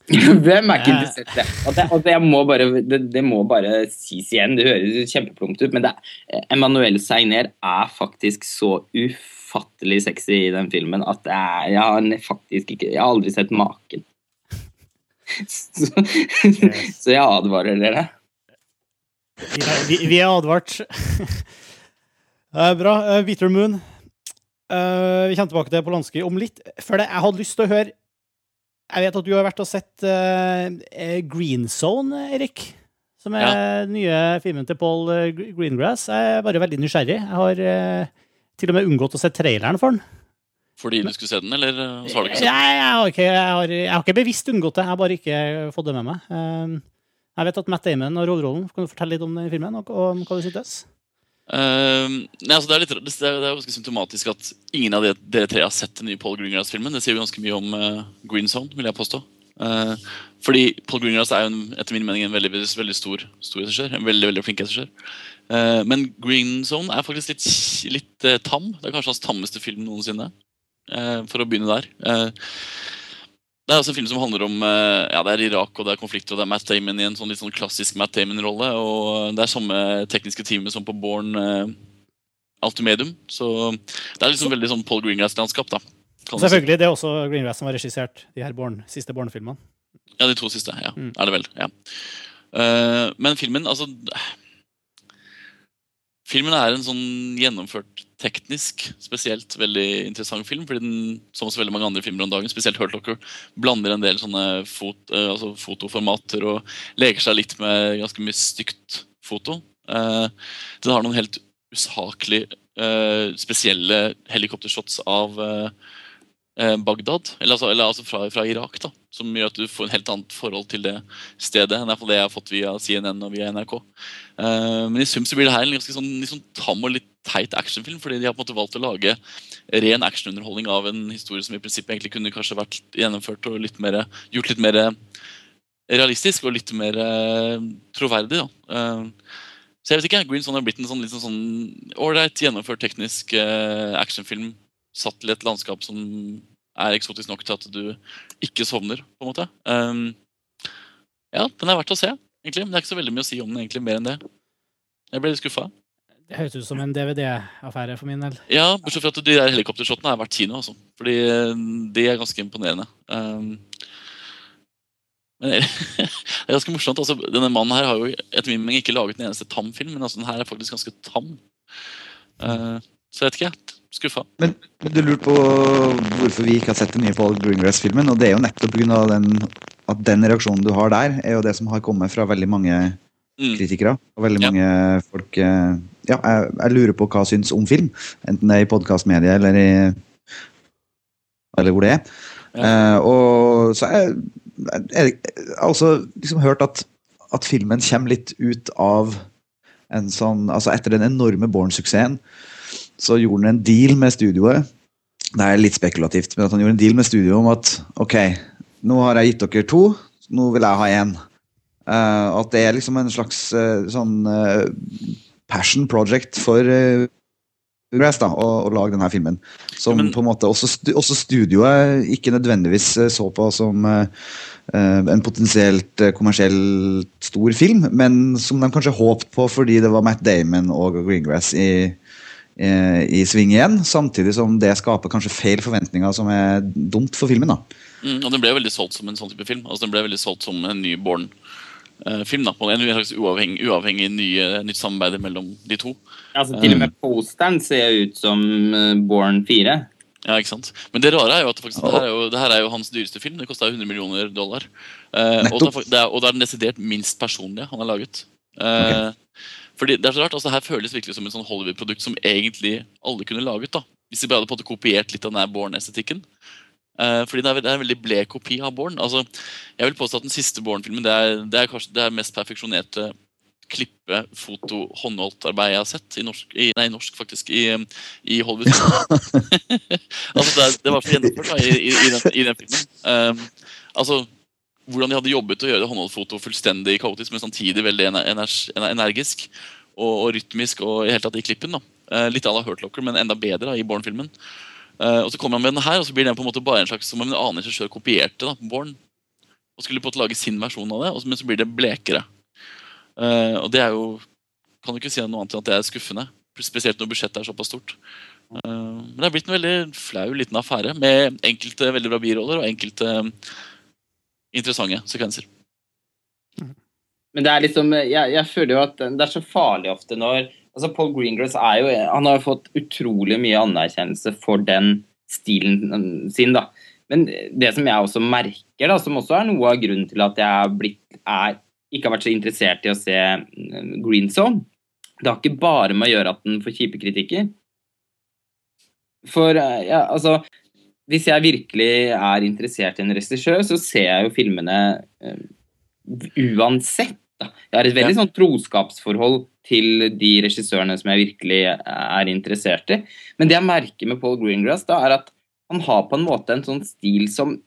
Hvem er ikke interessert i det? Og det, og det, må bare, det, det må bare sies igjen, det høres kjempeplumpt ut, men det, er- Emmanuel Segner er faktisk så ufattelig sexy i den filmen at er, jeg har faktisk ikke Jeg har aldri sett maken. Så, så jeg advarer dere. Vi, vi, er advart. Eh, bra. Bitter Moon. Eh, vi kommer tilbake til Polanski om litt. Før det, jeg hadde lyst til å høre Jeg vet at du har vært og sett eh, Green Zone, Erik. Som er den nye filmen til Paul eh, Greengrass. Jeg er bare veldig nysgjerrig. Jeg har uh, til og med unngått å se traileren for den. Fordi du skulle se den, eller uh, så har du ikke sett den? Nei, jeg har ikke, jeg har, jeg har ikke bevisst unngått det. Jeg har bare ikke fått det med meg. Eh, jeg vet at Matt Damon har hovedrollen. Kan du fortelle litt om den filmen? Og, og hva du syntes? Eh, nei, altså det, er litt, det er det er ganske symptomatisk at ingen av dere, dere tre har sett den nye Paul Greengrass-filmen. Det sier jo ganske mye om uh, Green Zone, vil jeg påstå. Uh, fordi Paul Greengrass er jo en, etter min mening en veldig, veldig stor, stor regissør. En veldig, veldig flink regissør. Uh, men Green Zone er faktisk litt, litt eh, tam. Det er kanskje hans tammeste film noensinne. eh, for å begynne der. Det er også en film som handler om eh, ja, det er Irak og det er konflikter, og det er Matt Damon i en sånn litt sånn klassisk Matt Damon-rolle. Og det er samme tekniske teamet som på Born eh, Ultimatum. Så det er liksom veldig sånn Paul Greengrass-landskap, da. Selvfølgelig. si. Det er også Greengrass som har regissert de her Born, siste barnefilmene. Ja, de to siste. ja, Mm. er det vel. ja. Uh, men filmen, altså Filmen er en sånn gjennomført teknisk spesielt veldig interessant film. fordi den, som så veldig mange andre filmer om dagen, spesielt Hurt Locker, blander en del sånne fot, eh, altså fotoformater og leker seg litt med ganske mye stygt foto. Eh, den har noen helt usaklig eh, spesielle helikoptershots av Bagdad, eller altså, eller altså fra, fra Irak, da, som gjør at du får en helt annet forhold til det stedet enn det jeg har fått via CNN og via NRK. Eh, men i sum så blir det her en ganske sånn, litt sånn tam og litt teit actionfilm, fordi de har på en måte valgt å lage ren actionunderholdning av en historie som i prinsippet egentlig kunne kanskje vært gjennomført og litt mer, gjort litt mer realistisk og litt mer eh, troverdig. da. Eh, så jeg vet ikke, Green Zone har blitt en sånn litt sånn ålreit gjennomført teknisk eh, actionfilm satt til et landskap som er eksotisk nok til at du ikke sovner, på en måte. Um, ja, den er verdt å se, egentlig. Men det er ikke så veldig mye å si om den, egentlig, mer enn det. Jeg ble litt skuffa. Det høres ut som en DVD-affære for min del. Ja, bortsett fra at de der helikoptershotene er verdt kino. Også, Fordi eh, de er ganske imponerende. Um, men det er ganske morsomt. altså Denne mannen her har jo etter min mening ikke laget en eneste tam film, men altså den her er faktisk ganske tam. Uh, så jeg vet ikke. Skuffa. Men, men, du lurte på hvorfor vi ikke har sett det nye Paul Greengrass-filmen. Og det er jo nettopp pga. Den, at den reaksjonen du har der, er jo det som har kommet fra veldig mange mm. kritikere. Og veldig ja. mange folk eh, Ja, jeg, jeg, lurer på hva syns om film. Enten det er i podkastmedia eller i Eller hvor det er. Ja. Uh, og så er jeg har også liksom hørt at, at filmen kommer litt ut av en sånn Altså etter den enorme Born-suksessen så gjorde han en deal med studioet. Det er litt spekulativt, men at han gjorde en deal med studioet om at ok, nå har jeg gitt dere to, nå vil jeg ha én. Uh, at det er liksom en slags uh, sånn uh, passion project for Grass da, å, å, lage denne filmen. Som ja, men, på en måte også, også, studioet ikke nødvendigvis så på som en potensielt kommersielt stor film, men som de kanskje håpet på fordi det var Matt Damon og Greengrass i, Eh, i sving igjen, samtidig som det skaper kanskje feil forventninger som er dumt for filmen. da. Mm, og Den ble veldig solgt som en sånn type film. Altså Den ble veldig solgt som en ny Born-film. da, på En slags uavhengig, uavhengig nye, nytt samarbeid mellom de to. Altså Til og med eh. posteren ser ut som eh, Born 4. Ja, ikke sant? Men det rare er jo at faktisk, det, her er jo, det her er jo hans dyreste film. Det kosta 100 millioner dollar. Eh, og, det er, og det er den desidert minst personlige han har laget. Eh, okay. Fordi det er så rart, altså Her føles virkelig som en sånn Hollywood-produkt som egentlig alle kunne laget. da. Hvis de bare hadde på en kopiert litt av den Born-estetikken. Eh, fordi det er, det er, en veldig blek kopi av Born. Altså, jeg vil påstå at Den siste Born-filmen det er, det er kanskje det er mest perfeksjonerte klippe, foto, håndholdt-arbeid jeg har sett. I norsk, i, nei, norsk faktisk. I, i Hollywood. altså, det, det, var så gjennomført i, i, i, den, i den filmen. Um, altså, hvordan de hadde jobbet å gjøre det håndholdfoto fullstendig kaotisk, men samtidig veldig energisk og, og rytmisk og i hele tatt i klippen. da. Uh, litt à la Hurtlocker, men enda bedre da, i Born-filmen. Uh, og Så kommer han med den her, og så blir den på en måte bare en slags som en annen regissør kopierte da, Born. Og skulle på en måte lage sin versjon av det, men så blir det blekere. Uh, og det er jo Kan du ikke si noe annet enn at det er skuffende. Spesielt når budsjettet er såpass stort. men det er blitt en veldig flau liten affære med enkelte veldig bra biroller og enkelte interessante sekvenser. Men det er liksom, jeg, jeg, føler jo at det er så farlig ofte når altså Paul Greengrass er jo, han har jo fått utrolig mye anerkjennelse for den stilen sin. da. Men det som jeg også merker, da, som også er noe av grunnen til at jeg er blitt, er, ikke har vært så interessert i å se mm, Green Zone, det har ikke bare med å gjøre at den får kjipe kritikker. For ja, altså hvis jeg virkelig er interessert i en regissør, så ser jeg jo filmene uh, uansett. Da. Jeg har et veldig ja. sånn troskapsforhold til de regissørene som jeg virkelig er interessert i. Men det jeg merker med Paul Greengrass, da, er at han har på en måte en sånn stil som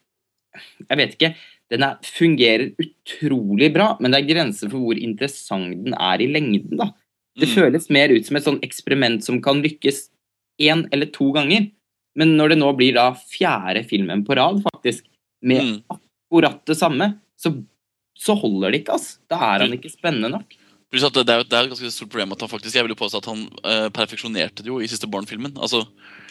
Jeg vet ikke. Den er, fungerer utrolig bra, men det er grenser for hvor interessant den er i lengden. da. Det mm. føles mer ut som et sånn eksperiment som kan lykkes én eller to ganger. Men når det nå blir da fjerde filmen på rad, faktisk, med mm. akkurat det samme, så, så holder det ikke, altså. Da er han ikke spennende nok. Det er, det er et ganske stort problem at han faktisk Jeg vil jo påstå at han eh, perfeksjonerte det jo i siste Born-filmen. Altså,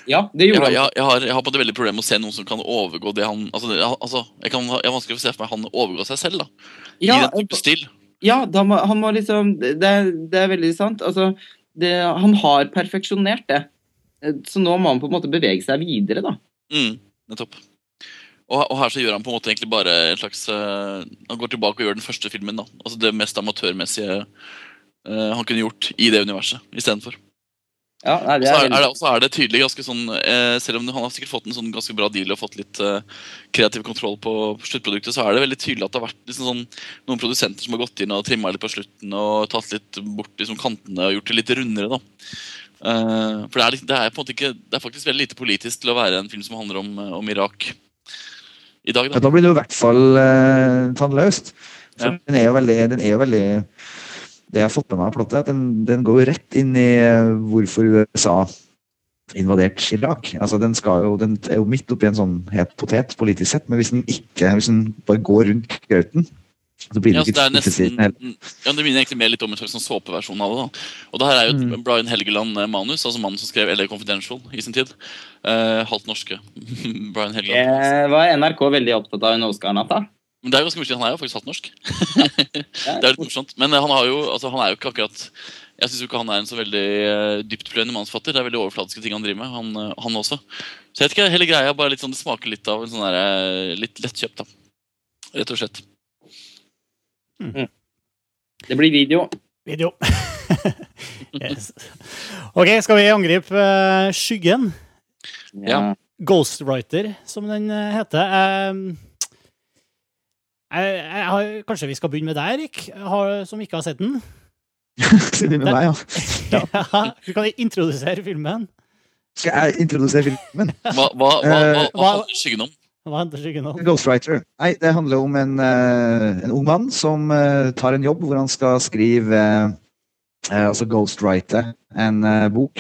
ja, det gjorde jeg, jeg, jeg, har, jeg har på det veldig problem med å se noen som kan overgå det han altså, det, altså Jeg kan, jeg har vanskelig for å se for meg han overgå seg selv, da. Ja, I den type stil. Ja, må, han må liksom det, det, er veldig sant. Altså, det, han har perfeksjonert det. Eh, så nå må han på en måte bevege seg videre, da. Mm, nettopp. Og, og, her så gjør han på en måte egentlig bare en slags uh, Han går tilbake og gjør den første filmen. da Altså Det mest amatørmessige uh, han kunne gjort i det universet istedenfor. Ja, nei, det er, er, er, det, er det tydelig ganske sånn uh, Selv om han har sikkert fått en sånn ganske bra deal og fått litt kreativ kontroll på sluttproduktet, så er det veldig tydelig at det har vært liksom sånn, noen produsenter som har gått inn og trimma litt på slutten og tatt litt bort liksom, kantene og gjort det litt rundere. da Uh, for det er, det er, ikke Det er faktisk veldig lite politisk til å være en film som handler om, eh, om Irak i dag. Da, ja, da blir det jo i hvert fall uh, tannløst. Ja. den, er jo veldig, den er jo veldig Det jeg har fått med meg av plottet, den, den går jo rett inn i uh, hvorfor USA invadert Irak. Altså, den, jo, den, er jo midt oppi en sånn het potet politisk sett, men hvis den ikke hvis den bare går rundt grauten, Så blir Ja, det så det er nesten Ja, det minner egentlig mer litt om en slags sånn såpeversjon av det. da. Og det her er jo Mm. Brian Helgeland-manus, altså mannen som skrev LA Confidential i sin tid. Eh, halvt norske. Brian Helgeland. Eh, var NRK veldig opptatt av under Oscar-natta? Men det er jo ganske mye, han er jo faktisk halvt norsk. Det er litt morsomt. Men eh, han, har jo, altså, han er jo ikke akkurat Jeg syns ikke han er en så veldig uh, dyptpløyende mannsfatter. Det er veldig overfladiske ting han driver med, han, uh, han også. Så jeg vet ikke, hele greia er bare litt sånn, det smaker litt av en sånn derre litt lettkjøpt, da. Rett og slett. Det blir video. Video. yes. OK, skal vi angripe eh, Skyggen? Ja. Ghostwriter, som den eh, heter. Jeg, jeg har, kanskje vi skal begynne med deg, Erik, har, som ikke har sett den? Vi med meg, ja. Ja. Du kan introdusere filmen. Skal jeg introdusere filmen? Hva, hva, hva, hva, Eh, hva handler skyggen om? Hva heter Skyggen om? Ghostwriter. Nei, det handler om en, eh, en ung mann som eh, tar en jobb hvor han skal skrive eh, Altså ghostwrite en bok.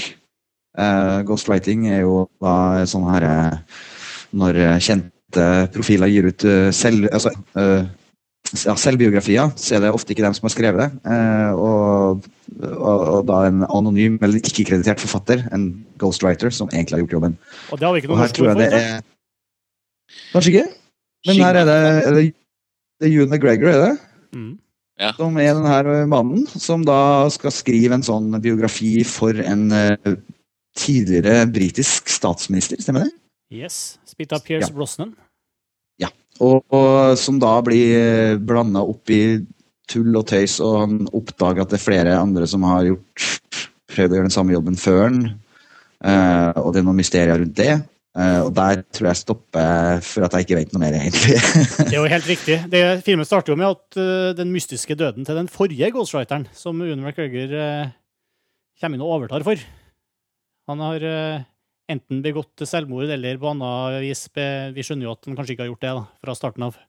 Ghostwriting er jo da sånn her Når kjente profiler gir ut selv, altså, ja, selvbiografier, så er det ofte ikke dem som har skrevet det. Eh, og, og, og da en anonym eller ikke-kreditert forfatter, en ghostwriter, som egentlig har gjort jobben. Og det har vi ikke noe her norsk tror ord jeg det for. Kanskje ikke? Men her er det, er det, det er Ewan McGregor, er det? Mm. Som er den her mannen som da skal skrive en sånn biografi for en uh, tidligere britisk statsminister, stemmer det? Yes. Spilt av Pierce Ja. Brosnan. Og, og som da blir blanda opp i tull og tøys, og han oppdager at det er flere andre som har gjort prøvd å gjøre den samme jobben før han. Uh, og det er noen mysterier rundt det. Eh, og der tror jeg stopper for at jeg ikke vet noe mer, egentlig. Det er jo helt riktig. Det, filmen starter jo med at uh, den mystiske døden til den forrige ghostwriteren, som Une McGregor uh, kommer inn og overtar for. Han har uh, enten begått selvmord eller på annet vis be, Vi skjønner jo at han kanskje ikke har gjort det da, fra starten av.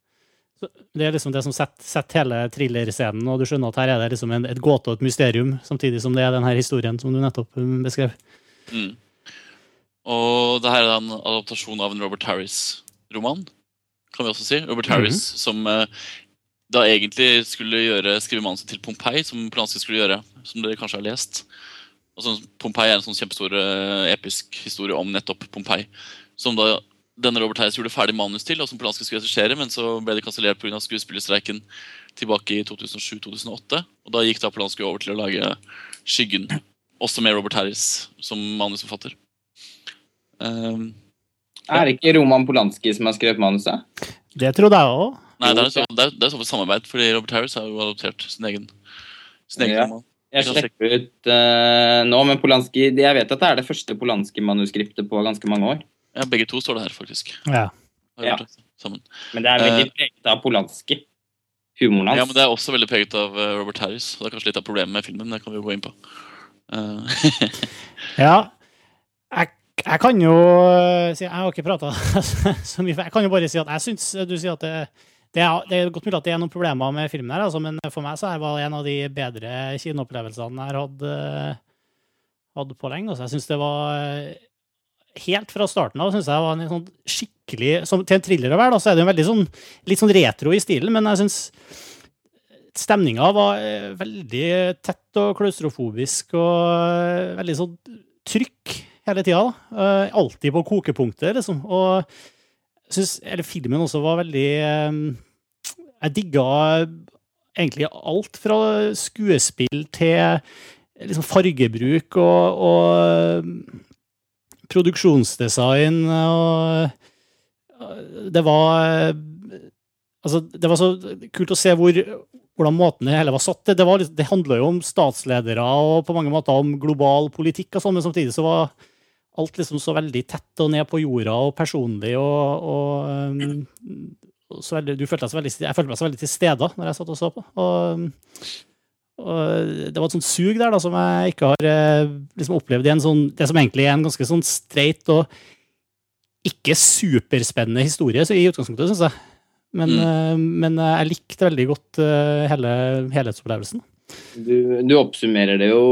Så det er liksom det som setter, setter hele thrillerscenen, og du skjønner at her er det liksom en, et gåte og et mysterium, samtidig som det er den her historien som du nettopp beskrev. Mm. Og det her er en adaptasjon av en Robert Harris-roman, kan vi også si. Robert Harris som eh, da egentlig skulle gjøre, skrive manuset til Pompeii, som Polanski skulle gjøre, som dere kanskje har lest. Og sånn, Pompeii er en sånn kjempestor eh, episk historie om nettopp Pompeii. Som da denne Robert Harris gjorde ferdig manus til, og som Polanski skulle regissere, men så ble det kansellert pga. skuespillerstreiken tilbake i 2007-2008. Og da gikk da Polanski over til å lage Skyggen, også med Robert Harris som manusforfatter. Um, Er det ikke Roman Polanski som har skrevet manuset? Det trodde jeg òg. nei, det er, så, det er, det er så for samarbeid, fordi Robert Harris har jo adoptert sin egen, sin egen Ja. roman. Jeg sjekker ut uh, nå, men Polanski Jeg vet at det er det første Polanski-manuskriptet på ganske mange år. Ja, begge to står det her, faktisk. Ja. Ja. det. Men det er veldig preget av Polanski. Humoren hans. Ja, men Det er også veldig preget av eh, Robert Harris. og Det er kanskje litt av problemet med filmen. Det kan vi jo gå inn på. Uh. Ja, jeg, jeg kan jo eh, si Jeg har ikke prata så mye, jeg kan jo bare si at jeg syns Du sier at det, det, er, det er godt mulig at det er noen problemer med filmen, her, altså, men for meg så var det en av de bedre kinoopplevelsene jeg har hatt, eh, på lenge. Altså, jeg syns det var eh, Helt fra starten av syns jeg var en sånn skikkelig som, Til en thriller å være, da, så er det jo veldig sånn litt sånn retro i stilen, men jeg syns stemninga var eh, veldig tett og klaustrofobisk og eh, veldig sånn trykk hele tida. Uh, alltid på kokepunktet, liksom. Og jeg eller filmen også var veldig eh, Jeg digga egentlig alt fra skuespill til liksom fargebruk og, og produksjonsdesign og det var Altså, det var så kult å se hvor, hvordan måten det hele var satt. Det, var, det handla jo om statsledere og på mange måter om global politikk, og sånn, men samtidig så var alt liksom så veldig tett og ned på jorda og personlig og, og, um, veldig, du følte deg så veldig, Jeg følte meg så veldig til stede når jeg satt og så på. Og, og det var et sånt sug der da, som jeg ikke har eh, liksom opplevd i en sånn, det som egentlig er en ganske sånn streit og ikke superspennende historie så i utgangspunktet, syns jeg. Men, Mm. eh, men jeg likte veldig godt eh, hele helhetsopplevelsen. Du, du oppsummerer det jo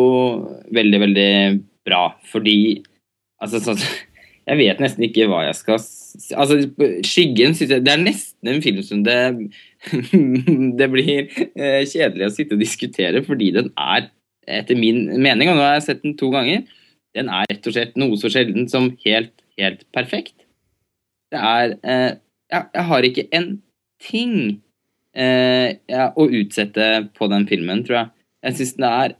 veldig, veldig bra, fordi altså, sånn, Jeg vet nesten ikke hva jeg skal Altså, Skyggen synes jeg Det er nesten en film som det Det blir eh, kjedelig å sitte og diskutere, fordi den er, etter min mening, og nå har jeg sett den to ganger, den er rett og slett noe så sjelden som helt, helt perfekt. Det er eh, jeg, jeg har ikke en ting eh, ja, å utsette på den filmen, tror jeg. Jeg syns den er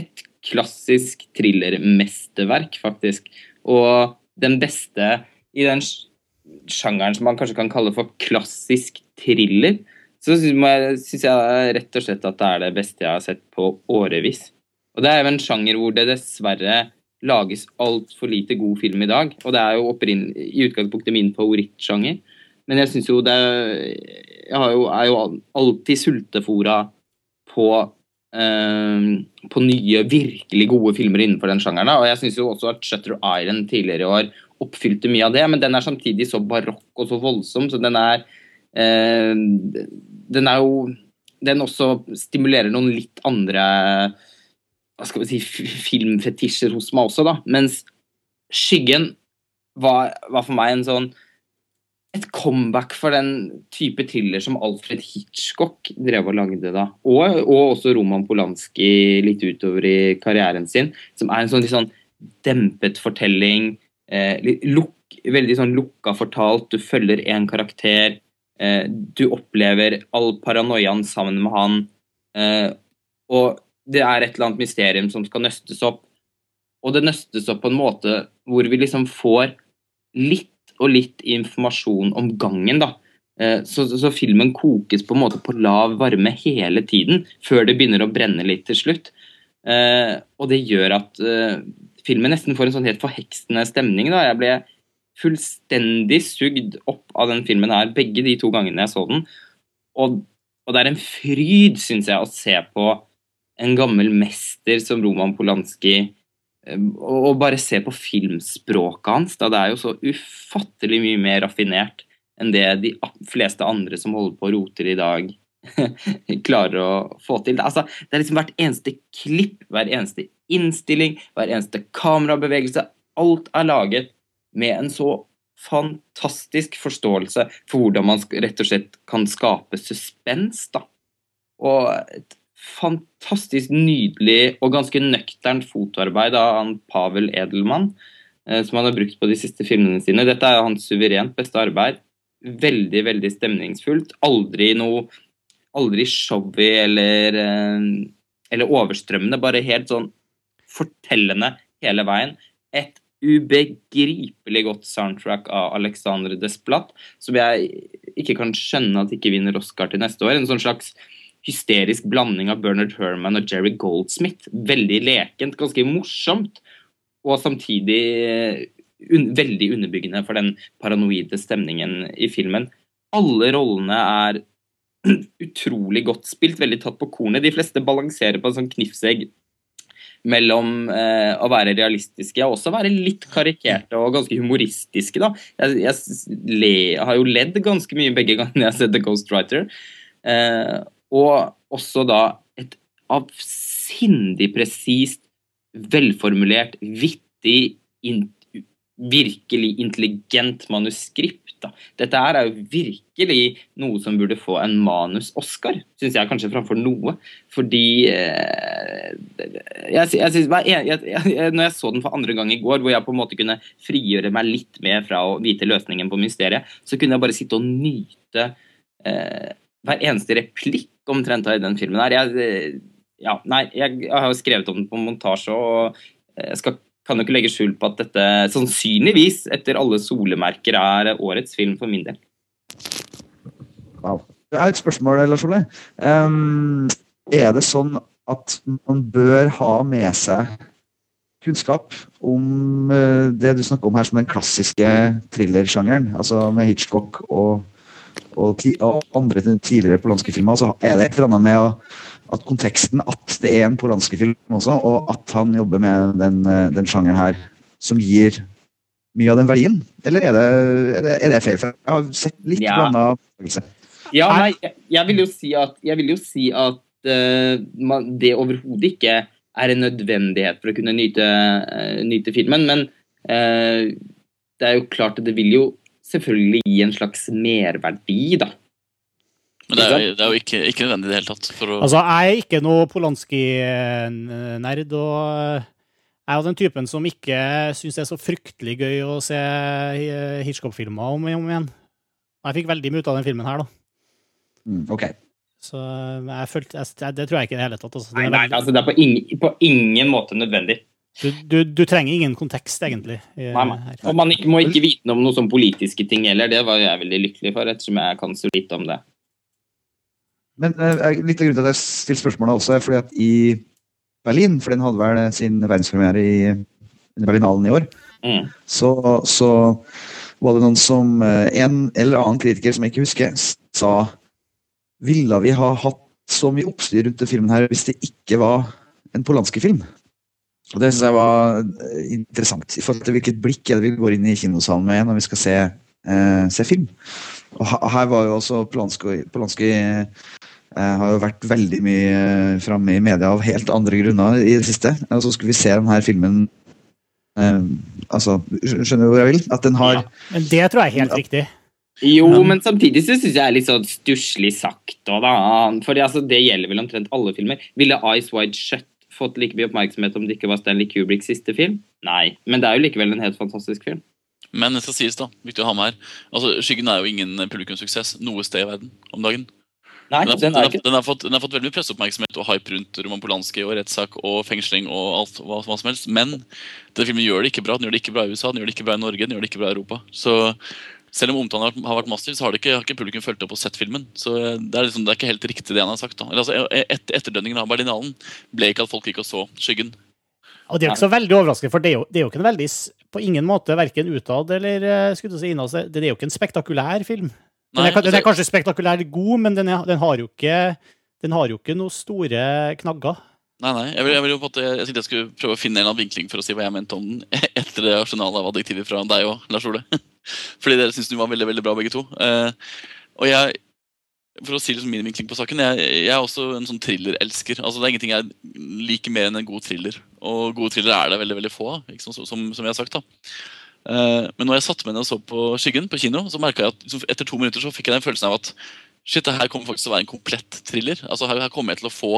et klassisk thrillermesterverk, faktisk. Og den beste i den sjangeren som man kanskje kan kalle for klassisk thriller, så syns jeg rett og slett at det er det beste jeg har sett på årevis. Og det er jo en sjanger hvor det dessverre lages altfor lite god film i dag. Og det er jo i utgangspunktet min favorittsjanger. Men jeg syns jo det Jeg jo, er jo alltid sultefora på eh, på nye, virkelig gode filmer innenfor den sjangeren. Og jeg syns jo også at Shutter Island tidligere i år oppfylte mye av det, men den er samtidig så barokk og så voldsom, så den er eh, Den er jo Den også stimulerer noen litt andre hva skal vi si, filmfetisjer hos meg også, da. Mens Skyggen var, var for meg en sånn et comeback for den type thriller som Alfred Hitchcock drev og lagde da. Og, og også Roman Polanski litt utover i karrieren sin. Som er en sånn, sånn dempet fortelling. Eh, luk, veldig sånn lukka fortalt. Du følger én karakter. Eh, du opplever all paranoiaen sammen med han. Eh, og det er et eller annet mysterium som skal nøstes opp. Og det nøstes opp på en måte hvor vi liksom får litt og litt informasjon om gangen. da. Eh, Så, så, så filmen kokes på en måte på lav varme hele tiden, før det begynner å brenne litt til slutt. Eh, og det gjør at eh, filmen nesten får en sånn helt forheksende stemning. da. Jeg ble fullstendig sugd opp av den filmen her begge de to gangene jeg så den. Og, og det er en fryd, syns jeg, å se på en gammel mester som Roman Polanski og og bare se på filmspråket hans. Da. Det er jo så ufattelig mye mer raffinert enn det de fleste andre som holder på og roter i dag, klarer å få til. Altså, det er liksom hvert eneste klipp, hver eneste innstilling, hver eneste kamerabevegelse. Alt er laget med en så fantastisk forståelse for hvordan man rett og slett kan skape suspens. da. Og fantastisk nydelig og ganske nøkternt fotoarbeid av han Pavel Edelmann, eh, som han har brukt på de siste filmene sine. Dette er hans suverent beste arbeid. Veldig, veldig stemningsfullt. Aldri noe Aldri showy eller, eh, eller overstrømmende. Bare helt sånn fortellende hele veien. Et ubegripelig godt soundtrack av Alexandre Desplat, som jeg ikke kan skjønne at ikke vinner Oscar til neste år. En sånn slags hysterisk blanding av Bernard Herman og Jerry Goldsmith. Veldig lekent, ganske morsomt, og samtidig eh, un veldig underbyggende for den paranoide stemningen i filmen. Alle rollene er utrolig godt spilt, veldig tatt på kornet. De fleste balanserer på en sånn knivsegg mellom eh, å være realistiske og også være litt karikerte og ganske humoristiske. Da. Jeg, jeg, jeg har jo ledd ganske mye begge gangene jeg har sett The Ghostwriter. Eh, og også da et avsindig presist, velformulert, vittig, in, virkelig intelligent manuskript. Da. Dette her er jo virkelig noe som burde få en manus-Oscar, syns jeg kanskje framfor noe. Fordi eh, jeg, jeg synes, jeg, jeg, Når jeg så den for andre gang i går, hvor jeg på en måte kunne frigjøre meg litt mer fra å vite løsningen på mysteriet, så kunne jeg bare sitte og nyte eh, hver eneste replikk omtrent i den filmen her. Jeg, eh, ja, nei, jeg, jeg har jo skrevet om den på montasje, og jeg skal, kan jo ikke legge skjul på at dette sannsynligvis, etter alle solemerker, er årets film for min del. Wow. Det er et spørsmål, Lars Ole. Um, er det sånn at man bør ha med seg kunnskap om eh, det du snakker om her som den klassiske thrillersjangeren, altså med Hitchcock og, og, ti, og andre tidligere polanske filmer? Så er det et eller annet med å, at konteksten at det er en polanske film også, og at han jobber med den, eh, den sjangeren her, som gir mye av den verdien? Eller er det, er det, er det feil? For jeg har sett litt Ja. blanda. Ja, nei, jeg, jeg vil jo si at, jeg vil jo si at uh, man, det overhodet ikke er en nødvendighet for å kunne nyte, uh, nyte filmen. Men uh, det er jo klart at det vil jo selvfølgelig gi en slags merverdi, da. Men det er, jo- det er jo ikke, ikke nødvendig i det hele tatt. For å, Altså, jeg er ikke noe Polanski-nerd, og jeg er jo den typen som ikke syns det er så fryktelig gøy å se eh, Hitchcock-filmer om om igjen. Og jeg fikk veldig mye ut av den filmen her, da. Mm, ok. Så jeg følte, jeg, det tror jeg ikke i det hele tatt. Altså. Nei, nei, altså Det er på ingen, på ingen måte nødvendig. Du, du, du trenger ingen kontekst, egentlig. i- Nei, nei. Og man ikke, må ikke vite noe om noen sånn politiske ting heller. Det var jeg veldig lykkelig for, ettersom jeg kan så lite om det. Men uh, litt av grunnen til at jeg stiller spørsmålet også, er fordi at i Berlin, for den hadde vel sin verdenspremiere i Berlinalen i år, Mm. så, så var det noen som eh, En eller annen kritiker som jeg ikke husker, sa Ville vi ha hatt så mye oppstyr rundt denne filmen her hvis det ikke var en Polanski-film? Og Det synes jeg var eh, interessant, i forhold til hvilket blikk er det vi går inn i kinosalen med når vi skal se, eh, se film. Og her var jo også Polanski, Polanski eh, har jo vært veldig mye framme i media av helt andre grunner i det siste. Og så skulle vi se denne filmen eh, altså, Skjønner du hvor jeg vil? At den har Men det tror jeg er helt riktig. Jo, men samtidig så syns jeg er litt sånn stusslig sagt òg, da. Fordi altså, det gjelder vel omtrent alle filmer. Ville Eyes Wide Shut fått like mye oppmerksomhet om det ikke var Stanley Kubricks siste film? Nei. Men det er jo likevel en helt fantastisk film. men det skal sies, da. Viktig å ha med her. Altså, Skyggen er jo ingen publikumssuksess noe sted i verden om dagen. Nei, Den har, den er har, den, har fått, den har fått veldig mye presseoppmerksomhet og hype rundt Roman Polanski og rettssak og fengsling og alt hva, hva som helst. Men den filmen gjør det ikke bra. Den gjør det ikke bra i USA, den gjør det ikke bra i Norge, den gjør det ikke bra i Europa. Så selv om omtalen har, vært massiv, så har, det ikke, har ikke publikum fulgt opp og sett filmen. Så det er, liksom, det er ikke helt riktig det han har sagt. Eller, altså, et, etterdønningen av Berlinalen ble ikke at folk gikk og så Skyggen. Og det er jo ikke så veldig overraskende, for det er jo, det er jo ikke en veldig på ingen måte verken utad eller eh, skulle du si innad. Det er jo ikke en spektakulær film. Den er, den er altså- kanskje spektakulær god, men den, er, den, har jo ikke, den har jo ikke noen store knagger. Nei, nei, jeg, vil, jeg, vil jo på måte, jeg tenkte jeg skulle prøve å finne en eller annen vinkling for å si hva jeg mente om den etter det arsenalet av adjektiver fra deg og Lars Ole. Fordi dere syns den var veldig veldig bra, begge to. Eh, og jeg, for å si liksom min vinkling på saken, jeg, jeg er også en sånn thrillerelsker. Altså, det er ingenting jeg liker mer enn en god thriller. Og gode thrillere er det veldig veldig få av, som, som, som jeg har sagt. da. Eh, men når jeg satte meg ned og så på Skyggen på kino, så merka jeg at liksom, etter to minutter så fikk jeg den følelsen av at shit, det her kommer faktisk til å være en komplett thriller. Altså, her, her kommer jeg til å få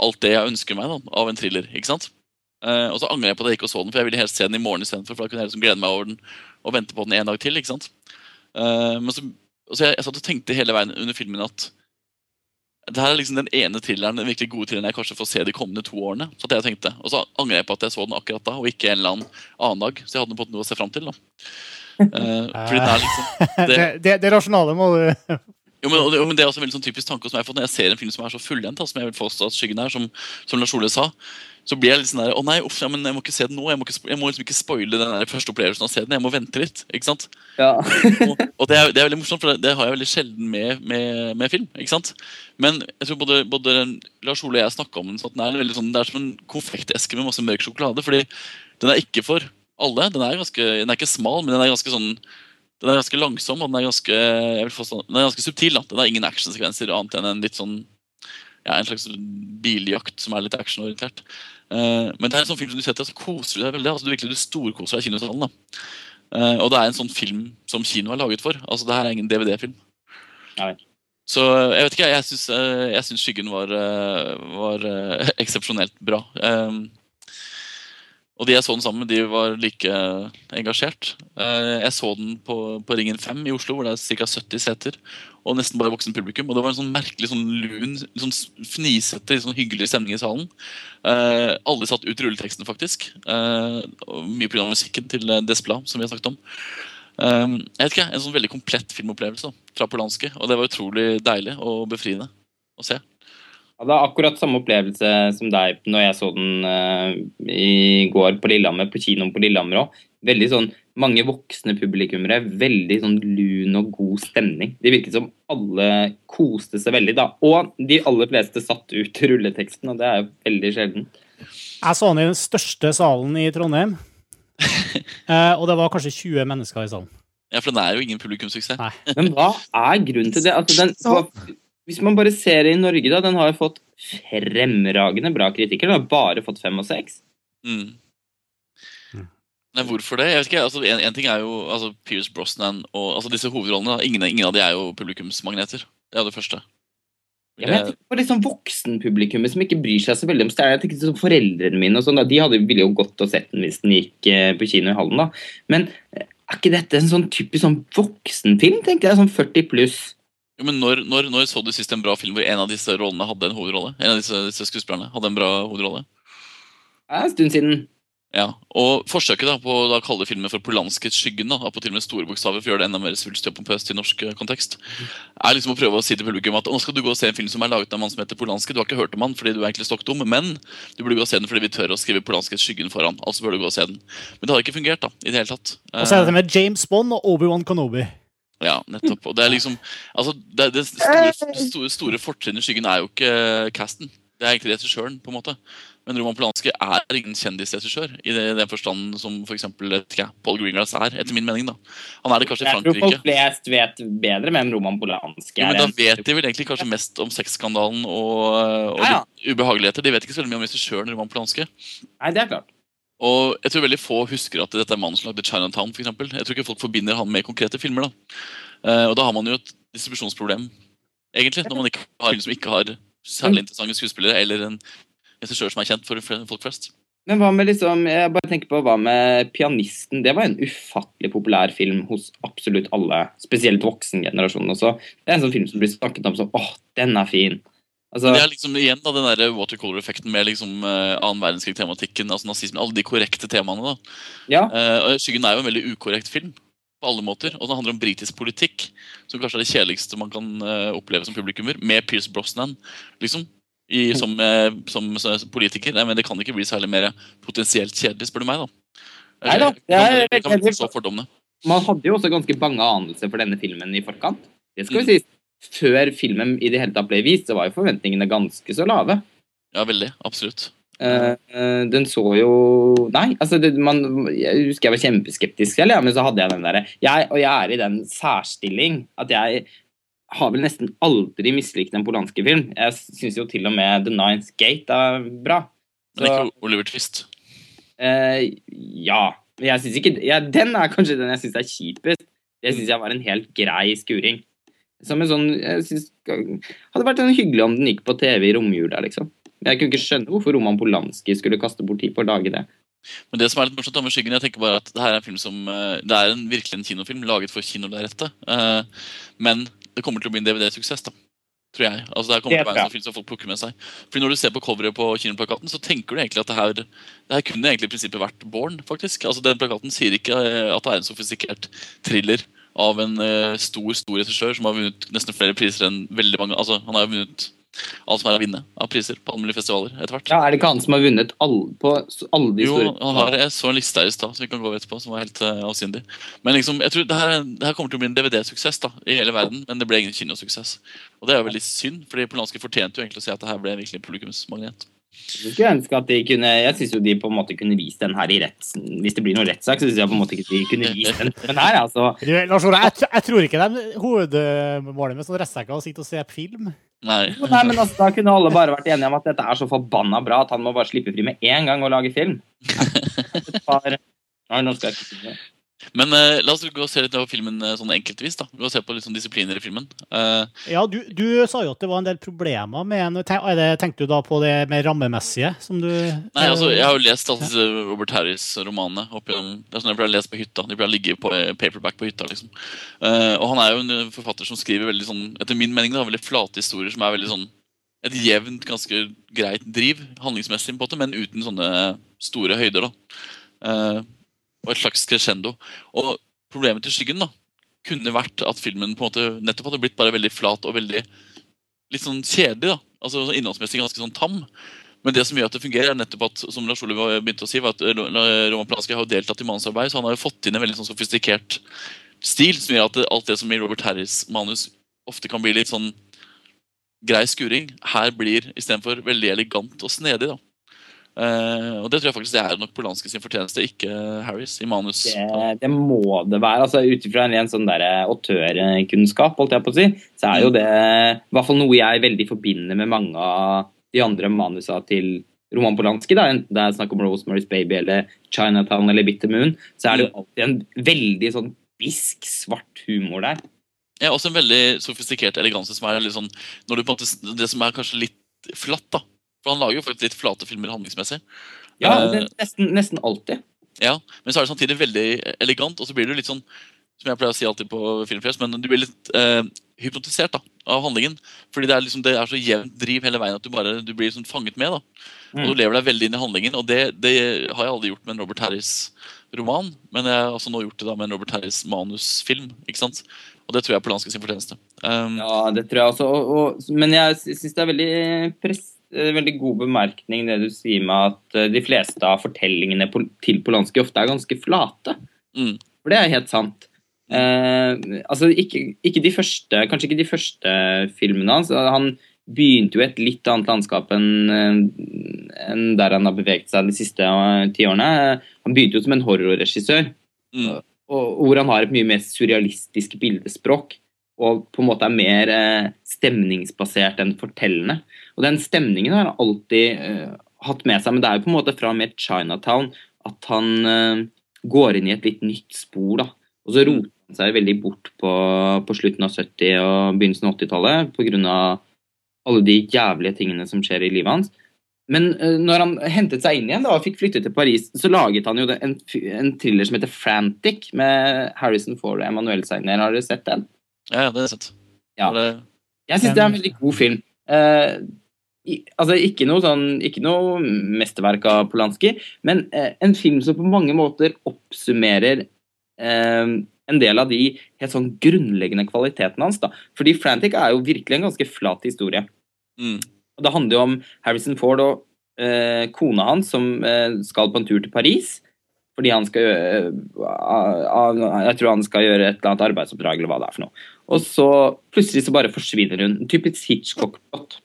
alt det jeg ønsker meg da, av en thriller. ikke sant? Eh, og så angrer jeg på at jeg ikke så den, for jeg ville helst se den i morgen istedenfor. For da kunne jeg liksom glede meg over den og vente på den en dag til. ikke sant? Men så, så jeg, jeg satt og tenkte hele veien under filmen at det her er liksom den ene thrilleren, den virkelig gode thrilleren jeg kanskje får se de kommende to årene. Så jeg tenkte. Og så angrer jeg på at jeg så den akkurat da, og ikke en eller annen annen dag. Så jeg hadde på noe å se fram til. da. Uh, fordi det er liksom Det, det, det rasjonale må du jo, men, og det, men det er også en veldig sånn typisk tanke som jeg har fått når jeg ser en film som er så fullendt, som jeg vil påstå at Skyggen er, som, som Lars Ole sa. Så blir jeg litt sånn der Å nei, uff, ja, men jeg må ikke se den nå. Jeg må, ikke, jeg må liksom ikke spoile den der første opplevelsen av å se den. Jeg må vente litt. ikke sant? Ja. Og, og det, er, det er veldig morsomt, for det, det har jeg veldig sjelden med, med, med film. ikke sant? Men jeg tror både, både Lars Ole og jeg snakka om den sånn at den er, veldig sånn, det er som en konfekteske med masse mørk sjokolade. fordi den er ikke for alle. Den er, ganske, den er ikke smal, men den er ganske sånn den er ganske langsom og den er ganske, jeg vil påstå, den er ganske subtil. da. Den har ingen actionsekvenser annet enn en litt sånn ja, en slags biljakt som er litt actionorientert. Uh, men det er en sånn film som du setter, så koser du deg veldig. altså Du virkelig du storkoser deg i kinosalen. da. Uh, og det er en sånn film som kino er laget for. altså Det her er ingen DVD-film. Så jeg vet ikke, jeg syns, uh, Skyggen var, eh, var eh, eksepsjonelt bra. Eh, og de jeg så den sammen med, de var like engasjert. Eh, Jeg så den på, på Ringen 5 i Oslo, hvor det er ca. 70 seter. Og nesten bare voksen publikum. Og det var en sånn merkelig sånn lun, sånn fnisete, sånn hyggelig stemning i salen. Eh, alle satt ut rulleteksten, faktisk. Eh, mye pga. musikken til Despla, som vi har snakket om. Eh, jeg vet ikke, En sånn veldig komplett filmopplevelse da, fra Polanski. Og det var utrolig deilig og befriende å se. Jeg hadde akkurat samme opplevelse som deg når jeg så den uh, i går på Lillehammer, på kinoen på Lillehammer òg. Veldig sånn mange voksne publikummere. Veldig sånn lun og god stemning. Det virket som alle koste seg veldig, da. Og de aller fleste satt ut rulleteksten, og det er jo veldig sjelden. Jeg så den i den største salen i Trondheim. uh, og det var kanskje 20 mennesker i salen. Ja, For den er jo ingen publikumssuksess. Nei. Men hva er grunnen til det? Altså, den, hvis man bare ser det i Norge, da. Den har jo fått fremragende bra kritikker. Den har bare fått fem og seks. Mm. Nei, hvorfor det? Jeg vet ikke, altså, en, en ting er jo altså, Pierce Brosnan og altså, disse hovedrollene. da. Ingen, ingen av de er jo publikumsmagneter. Det er det første. Ja, men jeg tenker på liksom voksenpublikummet som ikke bryr seg så veldig om stjerner. Jeg tenker sånn Foreldrene mine og sånn, da, de hadde, ville jo gått og sett den hvis den gikk eh, på kino i hallen. da. Men eh, er ikke dette en sånn typisk sånn voksenfilm? tenker jeg, Sånn 40 pluss. Jo, men når, når, når så du sist en bra film hvor en av disse rollene hadde en hovedrolle? En av disse, disse skuespillerne hadde en bra hovedrolle? Det er en stund siden. Ja, og Forsøket da på å da kalle filmen for Polanskets skyggen, da, på til og med store bokstaver for å gjøre det enda mer svulstig og pompøst i norsk eh, kontekst, er liksom å prøve å si til publikum at nå skal du gå og se en film som er laget av en mann som heter Polanski. Du har ikke hørt om han fordi du er egentlig stokk dum, men du burde gå og se den fordi vi tør å skrive Polanskets skyggen foran. Altså bør du gå og se den. Men det har ikke fungert da, i det hele tatt. Og så er det med James Bond og Obi-Wan Kenobi. Ja, nettopp. Og det er liksom altså, det, det store, store, store fortrinnet i skyggen er jo ikke casten. Det er egentlig regissøren, på en måte. Men Roman Polanski er ingen kjendisregissør i det- den forstand som f.eks. For Paul Greengrass er, etter min mening. da. Han er det kanskje i Frankrike. Jeg tror folk flest vet bedre hvem Roman Polanski Jo, men da vet de vel egentlig kanskje mest om sexskandalen og, og Ja, ja. ubehageligheter. De vet ikke så mye om regissøren Roman Polanski. Nei, det er klart. Og jeg tror veldig få husker at dette er mannen som lagde Chinatown. For eksempel. jeg tror ikke folk forbinder han med konkrete filmer. da. Eh, og da har man jo et distribusjonsproblem, egentlig, når man ikke har, liksom ikke har særlig interessante skuespillere eller en regissør som er kjent for folk flest. Men hva med liksom, jeg bare tenker på hva med Pianisten? Det var en ufattelig populær film hos absolutt alle, spesielt voksengenerasjonen også. Det er en sånn film som blir snakket om som åh, den er fin. Altså, Det er liksom igjen da, den der watercolor-effekten med liksom uh, annen verdenskrig-tematikken, altså nazismen, alle de korrekte temaene. da. ja, Uh, og 'Skyggen' er jo en veldig ukorrekt film på alle måter. Og den handler om britisk politikk, som kanskje er det kjedeligste man kan uh, oppleve som publikummer, med Pierce Brosnan liksom, i, som, uh, som, som politiker. Nei, men det kan ikke bli særlig mer potensielt kjedelig, spør du meg. da. Nei da, er kan, kan veldig fordommene. Man hadde jo også ganske bange anelser for denne filmen i forkant. Det skal Mm. vi si. Før filmen i det hele tatt ble vist, så var jo forventningene ganske så lave. Ja, veldig. Absolutt. Uh, den så jo Nei, altså det, man, jeg husker jeg var kjempeskeptisk selv, ja, men så hadde jeg den derre Og jeg er i den særstilling at jeg har vel nesten aldri mislikt en polanske film. Jeg syns jo til og med The Ninth Gate er bra. Men Så- ikke Oliver Twist. Uh, ja. Men jeg synes ikke ja, Den er kanskje den jeg syns er kjipest. Det syns jeg var en helt grei skuring. Som en sånn jeg synes, Hadde vært en hyggelig om den gikk på TV i romjula, liksom. Jeg kunne ikke skjønne hvorfor Roman Polanski skulle kaste bort tid på å lage det. Men det som er litt morsomt med Skyggen, jeg tenker bare at det her er en film som eh, Det er en, virkelig en kinofilm laget for kinolerretet. Uh, men det kommer til å bli en DVD-suksess, da. Tror jeg. Altså Det her kommer Det til å være en sånn film som folk plukker med seg. Fordi Når du ser på coveret på kinoplakaten, så tenker du egentlig at det her, det her kunne egentlig i prinsippet vært Born, faktisk. Altså Den plakaten sier ikke eh, at det er en sofistikert thriller av en eh, stor stor regissør som har vunnet nesten flere priser enn veldig mange Altså Han har jo vunnet alt som er å vinne av priser på alle mulige festivaler etter hvert. Ja, Er det ikke han som har vunnet alle, på alle de Jo, store han har, jeg så en liste her i stad som vi kan gå etterpå, som var helt uh, avsindig. Men liksom, jeg tror det her, det her kommer til å bli en DVD-suksess da, i hele verden, men det ble ingen kinosuksess. Og det er jo veldig synd, fordi Polanski fortjente jo egentlig å si at det her ble en virkelig publikumsmagnet. Jeg skulle ønske at de kunne Jeg syns jo de på en måte kunne vist den her i retten. Hvis det blir noen rettssak, så syns jeg på en måte ikke de kunne vist den. Men her, altså Du, Lars Ola, jeg, jeg tror ikke de hovedmålet med sånne rettssaker er å sitte og se på film. Nei. Jo, Nei, men altså, Da kunne alle bare vært enige om at dette er så forbanna bra at han må bare slippe fri med én gang og lage film. Et par... Nei, nå skal jeg ikke si det. Men uh, la oss gå og se litt på filmen eh, sånn enkeltvis. da. Gå og se på litt sånn disipliner i filmen. Uh, Ja, du, du sa jo at det var en del problemer med en Ten- det- Tenkte du da på det mer rammemessige? Som du Nei, altså, Jeg har jo lest alle disse Robert Harris-romanene. opp gjennom- Det er sånn jeg pleier å lese på hytta. De pleier å ligge på paperback på hytta. liksom. Uh, og han er jo en forfatter som skriver veldig sånn, etter min mening da, veldig flate historier som er veldig sånn et jevnt, ganske greit driv handlingsmessig, på en måte, men uten sånne store høyder. da. Eh, og et slags crescendo. Og problemet til Skyggen da, kunne vært at filmen på en måte nettopp hadde blitt bare veldig flat og veldig litt sånn kjedelig. da. Altså sånn Innholdsmessig ganske sånn tam. Men det som gjør at det fungerer, er nettopp at som Lars Ole begynte å si, var at eh, Roman Polanski har jo deltatt i manusarbeid, så han har jo fått inn en veldig sånn sofistikert stil som gjør at alt det som i Robert Harris' manus ofte kan bli litt sånn grei skuring, her blir istedenfor veldig elegant og snedig. da. Eh, og det tror jeg faktisk det er nok Polanski sin fortjeneste, ikke Harris i manus. Det, det må det være. altså Ut ifra en ren sånn der autørkunnskap, holdt jeg på å si, så er jo det i hvert fall noe jeg veldig forbinder med mange av de andre manusa til Roman Polanski, da, enten det er snakk om Rosemary's Baby eller Chinatown eller Bitter Moon, så er det jo alltid en veldig sånn bisk, svart humor der. Ja, også en veldig sofistikert eleganse som er litt sånn når du på en måte, Det som er kanskje litt flatt, da. For han lager jo faktisk litt flate filmer handlingsmessig. Ja, Eh, det, nesten, nesten alltid. Ja, Men så er det samtidig veldig elegant, og så blir du litt sånn som jeg pleier å si alltid på Filmfest, men du blir litt eh, hypnotisert da, av handlingen. Fordi det er, liksom, det er så jevnt driv hele veien at du bare du blir liksom fanget med. da. Og du Mm. lever deg veldig inn i handlingen, og det, det har jeg aldri gjort med en Robert Harris roman. Men jeg har også nå gjort det da med en Robert Harris manusfilm. ikke sant? Og det tror jeg er på sin fortjeneste. Um, Ja, det tror jeg også. Og, og, men jeg syns det er veldig, pres, eh, veldig god bemerkning det du sier med at eh, de fleste av fortellingene på, til Polanski ofte er ganske flate. Mm. For det er helt sant. Eh, altså ikke, ikke de første, Kanskje ikke de første filmene hans. Han begynte jo i et litt annet landskap enn en der han har beveget seg de siste eh, ti årene. Han begynte jo som en horrorregissør mm, og hvor han har et mye mer surrealistisk bildespråk. Og på en måte er mer eh, stemningsbasert enn fortellende. Og den stemningen har han alltid eh, hatt med seg, men det er jo på en måte fra mer Chinatown at han eh, går inn i et litt nytt spor. da. Og så roter han seg veldig bort på, på slutten av 70- og begynnelsen av 80-tallet pga. alle de jævlige tingene som skjer i livet hans. Men når han hentet seg inn igjen da, og fikk flytte til Paris, så laget han jo en, en thriller som heter 'Frantic', med Harrison Ford og Emanuel Seigner. Har dere sett den? Ja, ja, det er sett. Ja. Det, Jeg syns det er en veldig god film. Eh, i, altså ikke noe, sånn, ikke noe mesterverk av Polanski, men eh, en film som på mange måter oppsummerer eh, en del av de helt sånn grunnleggende kvalitetene hans. da. Fordi 'Frantic' er jo virkelig en ganske flat historie. mm, Og Det handler jo om Harrison Ford og eh, kona hans som eh, skal på en tur til Paris. Fordi han skal gjøre eh, Jeg tror han skal gjøre et eller annet arbeidsoppdrag, eller hva det er for noe. Og så plutselig så bare forsvinner hun. Typisk Hitchcock-plott.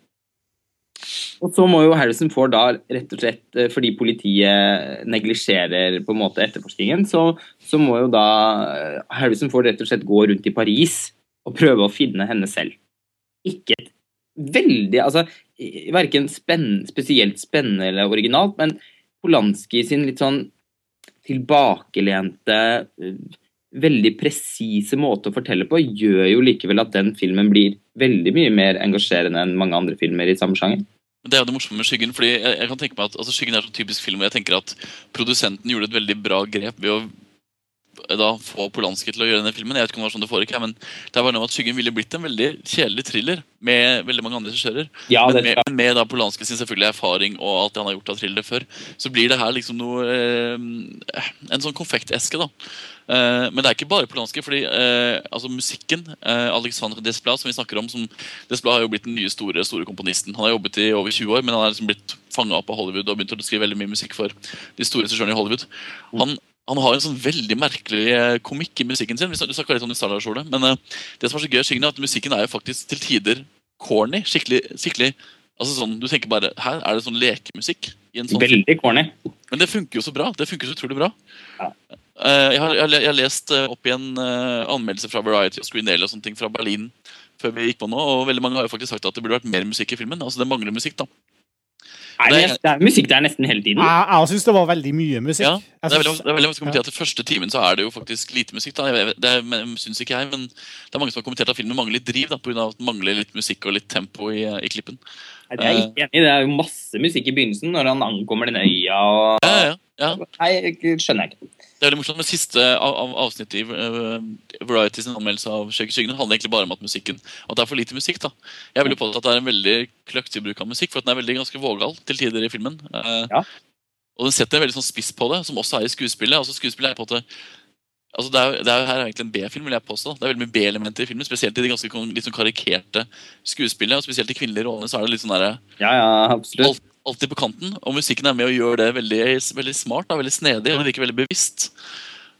Og så må jo Harrison Ford da rett og slett, eh, fordi politiet neglisjerer på en måte etterforskningen, så, så må jo da eh, Harrison Ford rett og slett gå rundt i Paris og prøve å finne henne selv. Ikke et veldig Altså, verken spenn, spesielt spennende eller originalt, men Polanski sin litt sånn tilbakelente, eh, veldig presise måte å fortelle på, gjør jo likevel at den filmen blir veldig mye mer engasjerende enn mange andre filmer i samme sjanger. Det er jo det morsomme med Skyggen. fordi jeg, jeg kan tenke meg at altså, Skyggen er så typisk film, og jeg tenker at produsenten gjorde et veldig bra grep ved å da få Polanski til å gjøre denne filmen. Jeg vet ikke om det var sånn det foregikk, men det bare noe at Skyggen ville blitt en veldig kjedelig thriller med veldig mange andre regissører. Ja, men med, men med da Polanski sin selvfølgelig erfaring og alt det han har gjort av thrillere før, så blir det her liksom noe eh, En sånn konfekteske, da. Eh, men det er ikke bare Polanski, fordi eh, altså musikken eh, Alexandre Desplat, som vi snakker om som Desplat har jo blitt den nye store store komponisten. Han har jobbet i over 20 år, men han er liksom blitt fanga opp av Hollywood og begynt å skrive veldig mye musikk for de store regissørene i Hollywood. Han, han har en sånn veldig merkelig eh, komikk i musikken sin. Vi snakker Du litt om det i men eh, det som er så gøy, å synge, er at musikken er jo faktisk til tider corny. Skikkelig, skikkelig altså sånn, Du tenker bare Her er det sånn lekemusikk. i en sånn. Veldig corny. Men det funker jo så bra. Det funker så utrolig bra. Ja. Eh, jeg, har, jeg, jeg har lest opp igjen uh, anmeldelser fra Variety og Screen Daily og sånne ting fra Berlin før vi gikk på nå, og veldig mange har jo faktisk sagt at det burde vært mer musikk i filmen. Altså Det mangler musikk, da. Nei, Det er- det er musikk der nesten hele tiden. Jeg, jeg syns det var veldig mye musikk. Ja, det er veldig, det er veldig mange som kommenterer at Den første timen så er det jo faktisk lite musikk. da Jeg Det men- syns ikke jeg, men det er mange som har kommentert at filmen mangler litt driv. pga. På grunn av at den mangler litt musikk og litt tempo i, i klippen. Nei, det er jeg ikke enig i. Det er jo masse musikk i begynnelsen når han ankommer den øya og Ja, ja, ja. Nei, skjønner jeg ikke. Det er veldig morsomt, men Siste av, av avsnittet i uh, Variety sin anmeldelse av Skjegg i skyggen handler egentlig bare om at musikken At det er for lite musikk. da Jeg vil jo påstå at det er en veldig kløktig bruk av musikk, for at den er veldig ganske vågal til tider i filmen. Uh, Ja. Og den setter en veldig sånn spiss på det, som også er i skuespillet. Altså skuespillet er på at måte Altså det, er, det er Her er egentlig en B-film, vil jeg påstå. Det er veldig mye B-elementer i filmen, spesielt i det ganske litt sånn karikerte skuespillet. Og spesielt i kvinnelige rollene så er det litt sånn derre Ja, ja, absolutt. alt, alltid på kanten. Og musikken er med og gjør det veldig, veldig smart, da, veldig snedig, og det virker veldig bevisst.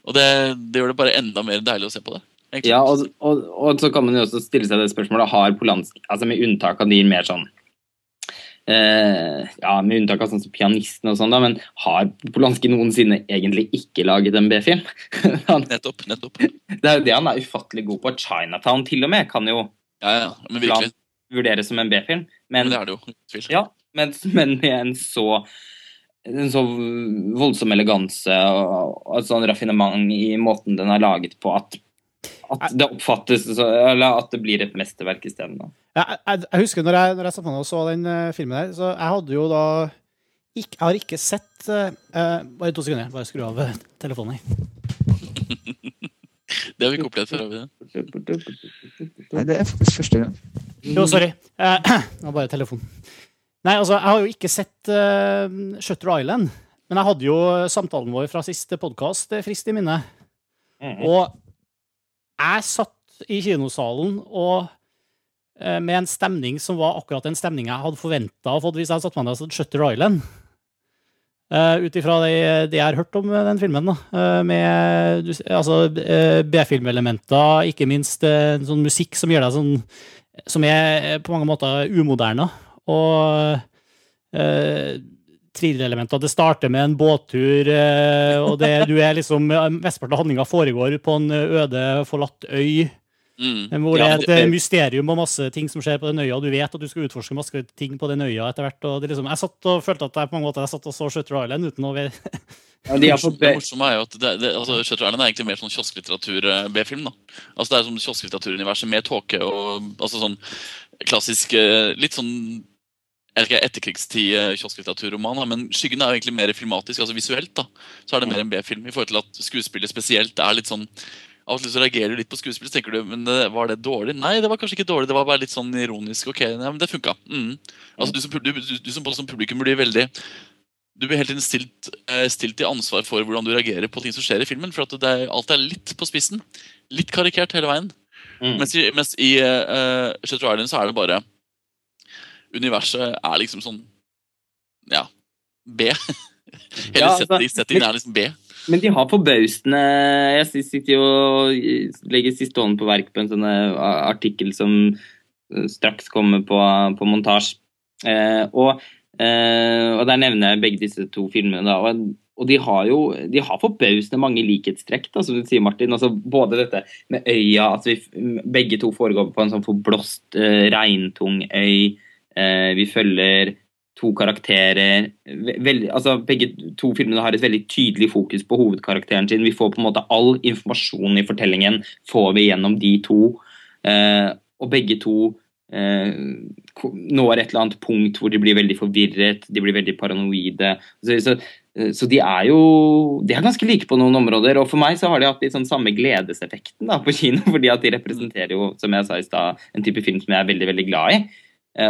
Og det, det gjør det bare enda mer deilig å se på det. egentlig. Ja, og, og, og så kan man jo også stille seg det spørsmålet Har Polanski, altså med unntak av de mer sånn eh, Ja, med unntak av sånn som pianisten og sånn, da, men har Polanski noensinne egentlig ikke laget en B-film? Nettopp. nettopp. det er jo det han er ufattelig god på. Chinatown til og med kan jo Ja, ja, men virkelig. vurderes som en B-film. Men Men, det er det jo. tvil. ja, men, menn med en så en så voldsom eleganse og, og et sånn raffinement i måten den er laget på, at, at det oppfattes så, Eller at det blir et mesterverk isteden. Jeg, jeg, jeg husker når jeg, når jeg satt meg og så den eh, filmen der, så jeg hadde jo da ikke, Jeg har ikke sett eh, eh, Bare to sekunder, bare skru av telefonen. Det har vi ikke opplevd før. det? Nei, det er faktisk første gang. Jo, sorry. Det var bare telefonen. Nei, altså, jeg har jo ikke sett uh, Shutter Island, men jeg hadde jo samtalen vår fra siste podkast frist i minne. Mhm. Og jeg satt i kinosalen og eh, med en stemning som var akkurat den stemninga jeg hadde forventa å få hvis jeg hadde satt meg ned og sett Shutter Island. Uh, Ut ifra det, det jeg har hørt om den filmen, da. Uh, med altså, eh, B-filmelementer, ikke minst uh, sånn musikk som gjør deg sånn Som er eh, på mange måter umoderne. Og uh, thrillelementer. Det starter med en båttur, eh, og det, du er liksom Mesteparten av handlinga foregår på en øde, forlatt øy. Mm. Hvor det er et det- eh, mysterium og masse ting som skjer på den øya, du vet at du skal utforske masse ting på den øya etter hvert. Og det liksom, jeg satt og følte at jeg på mange måter jeg satt og så Shutter Island uten å Ja, de Det morsomme er jo at det, det, altså, Shutter Island er egentlig mer sånn kiosklitteratur-B-film. da. Altså Det er som kiosklitteraturuniverset med tåke og altså sånn klassisk eh, Litt sånn jeg vet ikke, etterkrigstid eh, kiosklitteraturroman, men skyggen er jo egentlig mer filmatisk. altså Visuelt da, så er det mer en B-film. I forhold til at skuespillet spesielt er litt sånn Av og til så reagerer du litt på skuespillet, så tenker du men eh, var det dårlig? Nei, det var kanskje ikke dårlig, det var bare litt sånn ironisk. Ok, nei, men det funka. Mm. Altså, du, som, du, du, som, som publikum blir veldig du blir helt inn stilt, eh, stilt i ansvar for hvordan du reagerer på ting som skjer i filmen. For at det er, alt er litt på spissen. Litt karikert hele veien. Mm. Mens i, mens i uh, Shutter Island så er det bare Universet er liksom sånn Ja, B. Hele Ja, altså, settingen er liksom B. Men de har forbausende Jeg sitter jo og legger siste hånd på verk på en sånn eh, artikkel som eh, straks kommer på, på montasje. Eh, og, eh, og der nevner jeg begge disse to filmene. Da, og, og de har jo de har forbausende mange likhetstrekk, da, som du sier, Martin. Altså, både dette med øya, at vi begge to foregår på en sånn forblåst, eh, regntung øy. Eh, vi følger to karakterer vel, altså Begge to filmene har et veldig tydelig fokus på hovedkarakteren sin. Vi får på en måte all informasjon i fortellingen får vi gjennom de to. Eh, og begge to eh, når et eller annet punkt hvor de blir veldig forvirret, de blir veldig paranoide. Så, så, eh, så de er jo de er ganske like på noen områder. Og for meg så har de hatt litt sånn samme gledeseffekten da, på kino, fordi at de representerer jo, som jeg sa i stad, en type film som jeg er veldig, veldig glad i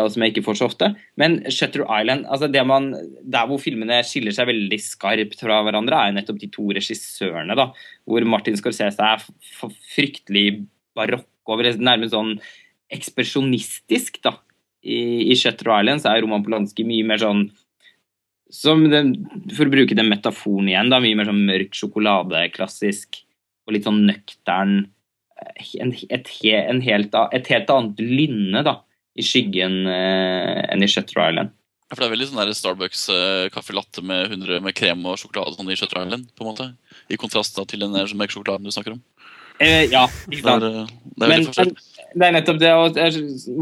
og som jeg ikke får så ofte. Men Shutter Island, altså det man, der hvor filmene skiller seg veldig skarpt fra hverandre, er jo nettopp de to regissørene. da, Hvor Martin Scorsese er fryktelig barokk og nærmest sånn ekspresjonistisk. da. I, I Shutter Island så er Roman Polanski mye mer sånn som den, For å bruke den metaforen igjen, da, mye mer sånn mørk sjokolade, klassisk, og litt sånn nøktern. eh, En, et, he- helt, et helt annet lynne da, i skyggen eh, enn i Shutter Island. Ja, For det er veldig sånn Starbucks eh, caffè latte med 100 med krem og sjokolade sånn i Shutter Island. på en måte. I kontrast da til den melkesjokoladen du snakker om. Eh, ja, ikke Det er, eh, det er Men, det er nettopp det. Og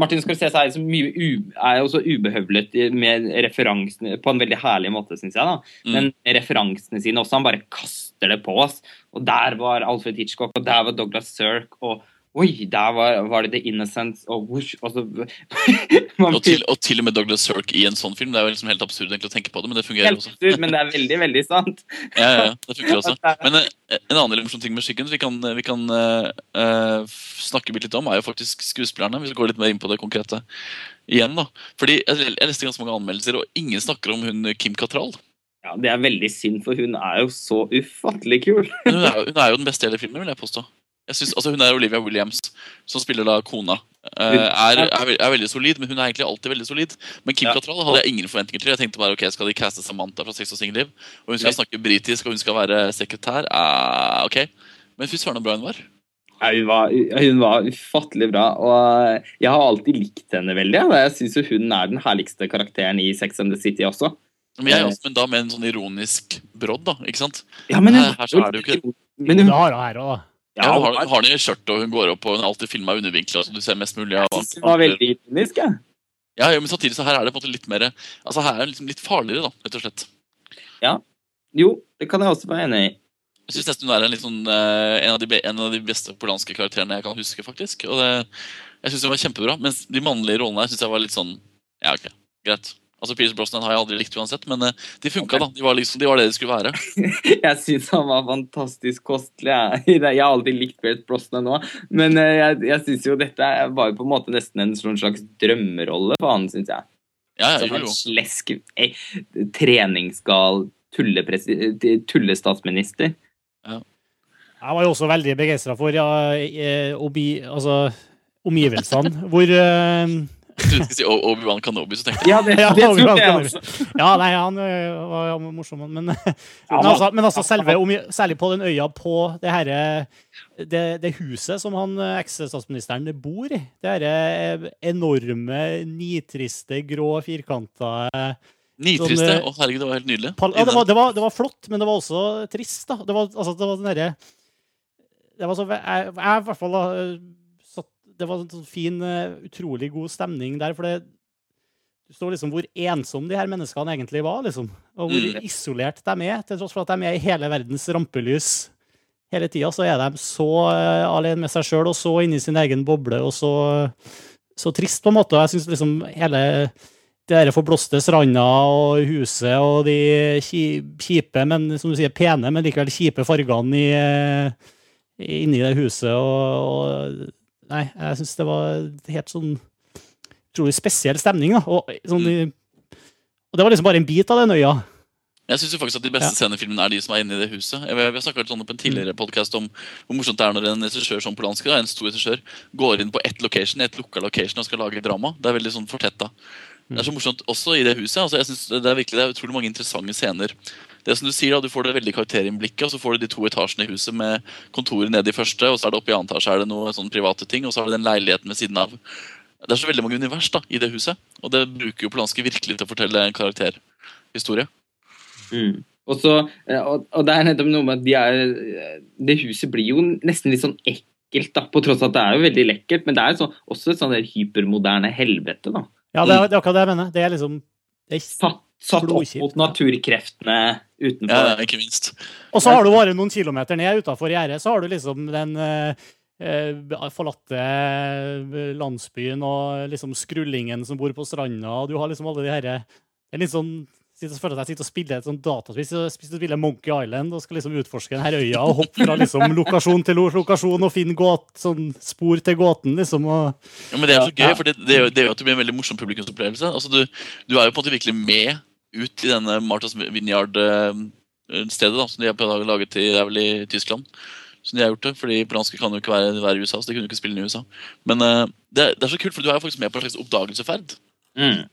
Martin Scorsese er, så mye u, er jo så ubehøvlet med referansene på en veldig herlig måte, syns jeg. da. Mm. Men referansene sine også. Han bare kaster det på oss. Og der var Alfred Hitchcock, og der var Douglas Sirk, og oi, der var, var det The Innocence og whoosh, og så man Og til, og til og med Douglas Sirk i en sånn film. Det er jo liksom helt absurd egentlig å tenke på det, men det fungerer Helt også. absurd, men det er veldig, veldig sant. Ja, ja, det fungerer også. Men eh, en annen morsom ting med skyggen vi kan, vi kan eh, eh, snakke litt om, er jo faktisk skuespillerne. Hvis vi går litt mer inn på det konkrete igjen. da. Fordi Jeg, jeg leste ganske mange anmeldelser, og ingen snakker om hun Kim Cattrall. Ja, Det er veldig synd, for hun er jo så ufattelig kul. Hun er, hun er jo den beste i hele filmen, vil jeg påstå. Jeg synes, altså Hun er Olivia Williams, som spiller da kona. Uh, er, er, er veldig solid, men hun er egentlig alltid veldig solid. Men Kim Ja. Cattrall hadde jeg ingen forventninger til. Jeg tenkte bare, ok, Skal de caste Samantha fra Sex og singelliv? Og hun skal Nei. snakke britisk, og hun skal være sekretær? Uh, ok. Men fy søren så bra hun var. Ja, hun, var, hun var ufattelig bra, og jeg har alltid likt henne veldig. og Jeg syns hun er den herligste karakteren i Sex and the City også. Men, jeg, også, men da med en sånn ironisk brodd, da. ikke sant? Ja, men Her- her så er det jo ikke- Men hun, det har hun her òg, da. Ja, ja, hun har, har den i skjørt, og hun går opp og hun har alltid filma undervinkla, så du ser mest mulig av jeg synes hun var veldig ironisk. jeg. Ja, ja, men samtidig så her er det på en måte litt mer Altså her er det liksom litt farligere, da, rett og slett. Jo, det kan jeg også være enig i. Jeg syns nesten hun er en, litt sånn, eh, en, av de, en av de beste polanske karakterene jeg kan huske, faktisk. Og det, jeg synes hun var kjempebra. Mens de mannlige rollene her syns jeg var litt sånn Ja, ok, greit. Altså, Pierce Brosnan har jeg aldri likt uansett, men eh, de funka, da. De var liksom, de var det de skulle være. Jeg syns han var fantastisk kostelig. Jeg, jeg har alltid likt Pierce Brosnan nå, men eh, jeg, jeg syns jo dette var jo på en måte nesten en sånn slags drømmerolle for han, syns jeg. Ja, ja, Som jo, en slesk, treningsgal tullestatsminister. Ja. Jeg var jo også veldig begeistra for ja, eh, obi, altså, omgivelsene, hvor eh, Jeg trodde du skulle si Obi-Wan Kanobi, så tenkte jeg Ja, det, det trodde jeg også. Ja, nei, han øh, var jo morsom, men, men, han- altså, men altså selve, særlig på den øya på det herre det, det huset som han øh, eks-statsministeren bor i. Det herre øh, enorme, nitriste, grå, firkanta Nitriste. Sånn, eh, Å, herregud, det var helt nydelig. ja, det, var, det, var, det var flott, men det var også trist, da. Det var, altså, det var den herre Det var så Jeg, jeg i hvert fall Det var en sånn fin, øh, utrolig god stemning der, for det du står liksom hvor ensomme de her menneskene egentlig var, liksom. Og hvor Mm. isolert de er, til tross for at de er i hele verdens rampelys hele tida, så er de så uh, alene med seg sjøl og så inni sin egen boble og så, så trist, på en måte. Og jeg syns liksom hele det der forblåste stranda og huset og de kjipe, men som du sier, pene, men likevel kjipe fargene i, eh, inni det huset og, og Nei, jeg syns det var helt sånn utrolig spesiell stemning, da. Og, sånn, mm. og det var liksom bare en bit av den øya. Jeg syns faktisk at de beste Ja. scenefilmene i filmen er de som er inne i det huset. Jeg, vi har snakket sånn på en tidligere podcast om hvor morsomt det er når en regissør som Polanski, da, en stor regissør, går inn på ett location, et lukka location og skal lage drama. Det er veldig sånn fortetta. Det er så morsomt også i det huset. altså jeg synes det er virkelig det er utrolig mange interessante scener. Det som Du sier da, du får det veldig karakterinnblikket, og så får du de to etasjene i huset med kontoret nede i første, og så er det oppe i annen etasje er det noen sånne private ting, og så har du den leiligheten ved siden av. Det er så veldig mange univers da, i det huset, og det bruker jo Polanski virkelig til å fortelle en karakterhistorie. Mm. Og, så, eh, og, og det er nettopp noe med at de er, eh, det huset blir jo nesten litt sånn ekkelt, da, på tross av at det er jo veldig lekkert. Men det er jo sånn, også et sånn der hypermoderne helvete. da. Ja, det er, det er akkurat det jeg mener. Det er liksom det er, Satt, satt opp mot naturkreftene utenfor. Ja, ikke minst. Og så har du bare noen kilometer ned utafor gjerdet, så har du liksom den eh, eh, forlatte eh, landsbyen og liksom skrullingen som bor på stranda, og du har liksom alle de herre Det er litt sånn jeg føler at jeg sitter og spiller et sånt dataspill, og spiller Monkey Island og skal liksom utforske denne øya og hoppe fra liksom lokasjon til lokasjon og finne gåt, sånn spor til gåten, liksom. og Ja, men Det er så gøy, Ja. for det, det, jo det gjør at det blir en veldig morsom publikumsopplevelse. Altså, du, du er jo på en måte virkelig med ut i denne Marthas Vineyard-stedet da, som de har laget i, det er vel i Tyskland. Som de har gjort det, fordi Polanski kan jo ikke være, være i USA, så de kunne jo ikke spille den i USA. Men uh, det, er- det er så kult, for du er jo faktisk med på en slags oppdagelsesferd. Mm.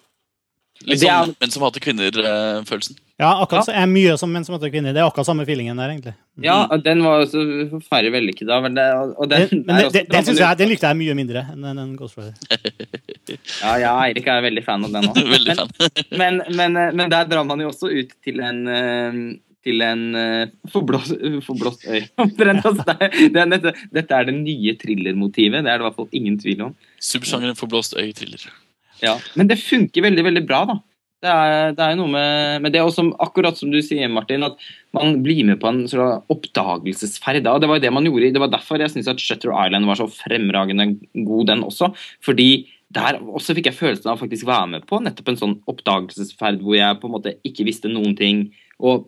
Litt sånn er- menn som hater kvinner-følelsen. Ja, akkurat så er mye som menn som hater kvinner. Det er akkurat samme feelingen der, egentlig. Ja, og den var jo så forferdelig vellykket. da, men det- Og, den, Den, men det, den, synes jeg, den likte jeg mye mindre enn en Ghost Rider. Ja, ja, Eirik er veldig fan av den òg. Men, men, eh, men der drar man jo også ut til en eh, til en eh, forblåst, forblåst øy. Altså, det det dette, dette er det nye thrillermotivet. Det er det i hvert fall ingen tvil om. Subsjangeren forblåst øy-thriller. Ja. Men det funker veldig veldig bra, da. Det er, det er noe med, med det, og som, akkurat som du sier, Martin, at man blir med på en sånn oppdagelsesferd. Og det var jo det man gjorde. Det var derfor jeg syns at Shutter Island var så fremragende god, den også. Fordi der også fikk jeg følelsen av å faktisk være med på nettopp en sånn oppdagelsesferd hvor jeg på en måte ikke visste noen ting, og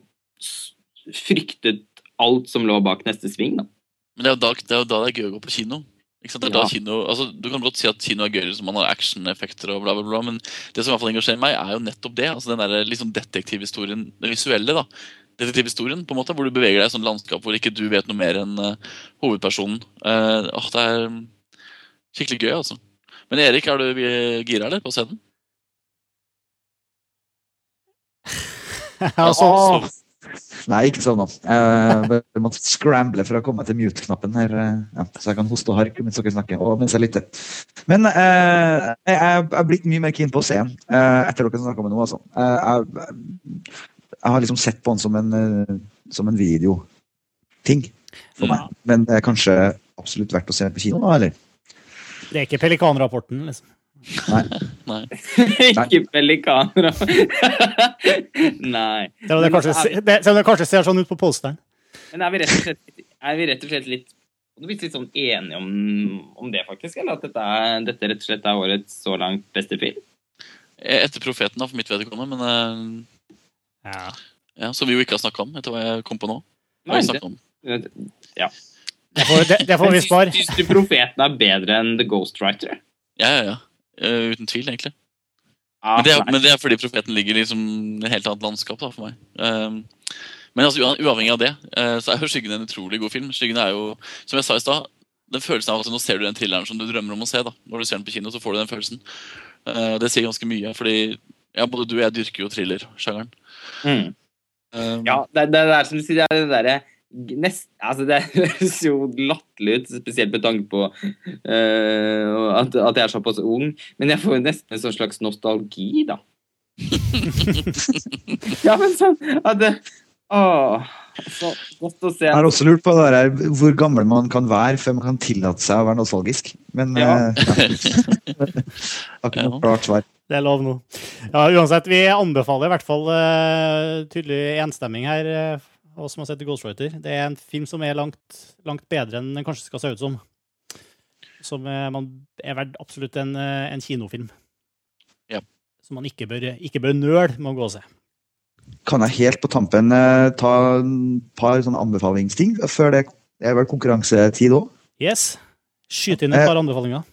fryktet alt som lå bak neste sving. da. Men det er, jo da, det er jo da det er gøy å gå på kino. Ikke sant? Det er da Ja. kino altså, du kan godt si at kino er gøyere hvis man har actioneffekter, og bla, bla, bla, men det som i hvert fall engasjerer meg, er jo nettopp det. altså Den der liksom detektivhistorien, den visuelle. da, Detektivhistorien, på en måte, hvor du beveger deg i et sånt landskap hvor ikke du vet noe mer enn uh, hovedpersonen. Uh, åh, Det er skikkelig gøy, altså. Men Erik, er du eh, gira eller, på å se Nei, ikke sånn nå. Jeg måtte scramble for å komme til mute-knappen her, eh, ja, så jeg kan hoste og harke mens dere snakker, og mens jeg lytter. Men eh, jeg er blitt mye mer keen på å se eh, etter dere snakka med noe. Altså. Jeg, jeg, jeg har liksom sett på den som en, eh, som en videoting for meg. Men det er kanskje absolutt verdt å se på kino, da, eller? det er ikke Pelikanrapporten, liksom. Nei. Nei. Ikke pelikaner. Nei. Selv om det kanskje, det, det kanskje ser sånn ut på posteren. Men er vi rett og slett, er vi rett og slett litt litt sånn enige om, om det, faktisk? Eller at dette, er, dette rett og slett er årets så langt beste film? Etter Profeten, da, for mitt vedkommende. Men eh, Ja. ja, som vi jo ikke har snakka om, etter hva jeg kom på nå. Nei, det, om. ja. Det får, det, det får vi spare. Syns du Profeten er bedre enn The Ghostwriter? Ja, ja, ja. Eh, uten tvil, egentlig. Ah, Men det, er, men det er fordi Profeten ligger i liksom et helt annet landskap da, for meg. Um, men altså, uavhengig av det, uh, så er jo Skyggen en utrolig god film. Skyggen er jo, som jeg sa i stad, den følelsen av at nå ser du den thrilleren som du drømmer om å se. da. Når du ser den på kino, så får du den følelsen. Uh, det sier ganske mye, fordi ja, både du og jeg dyrker jo thriller-sjangeren. Mm. Um, Ja, det, det, det er som du sier, det er det derre Nest, altså det høres jo latterlig ut, spesielt med tanke på uh, at, at jeg er såpass ung. Men jeg får nesten en sånn slags nostalgi, da. ja, men sånn at det, Åh, så godt å se. Jeg har også lurt på det der, hvor gammel man kan være før man kan tillate seg å være nostalgisk. Men Ja. eh, ja. Ikke noe klart svar. Det er lov nå. Ja, uansett, vi anbefaler i hvert fall uh, tydelig enstemming her, uh, oss som har sett Ghostwriter. Det er en film som er langt, langt bedre enn den kanskje skal se ut som. Som eh, man er verdt absolutt en, eh, en kinofilm. Ja. Som man ikke bør, ikke bør nøle med å gå og se. Kan jeg helt på tampen eh, ta et par sånne anbefalingsting før det er vel konkurransetid òg? Yes. Skyt inn et Eh, par anbefalinger.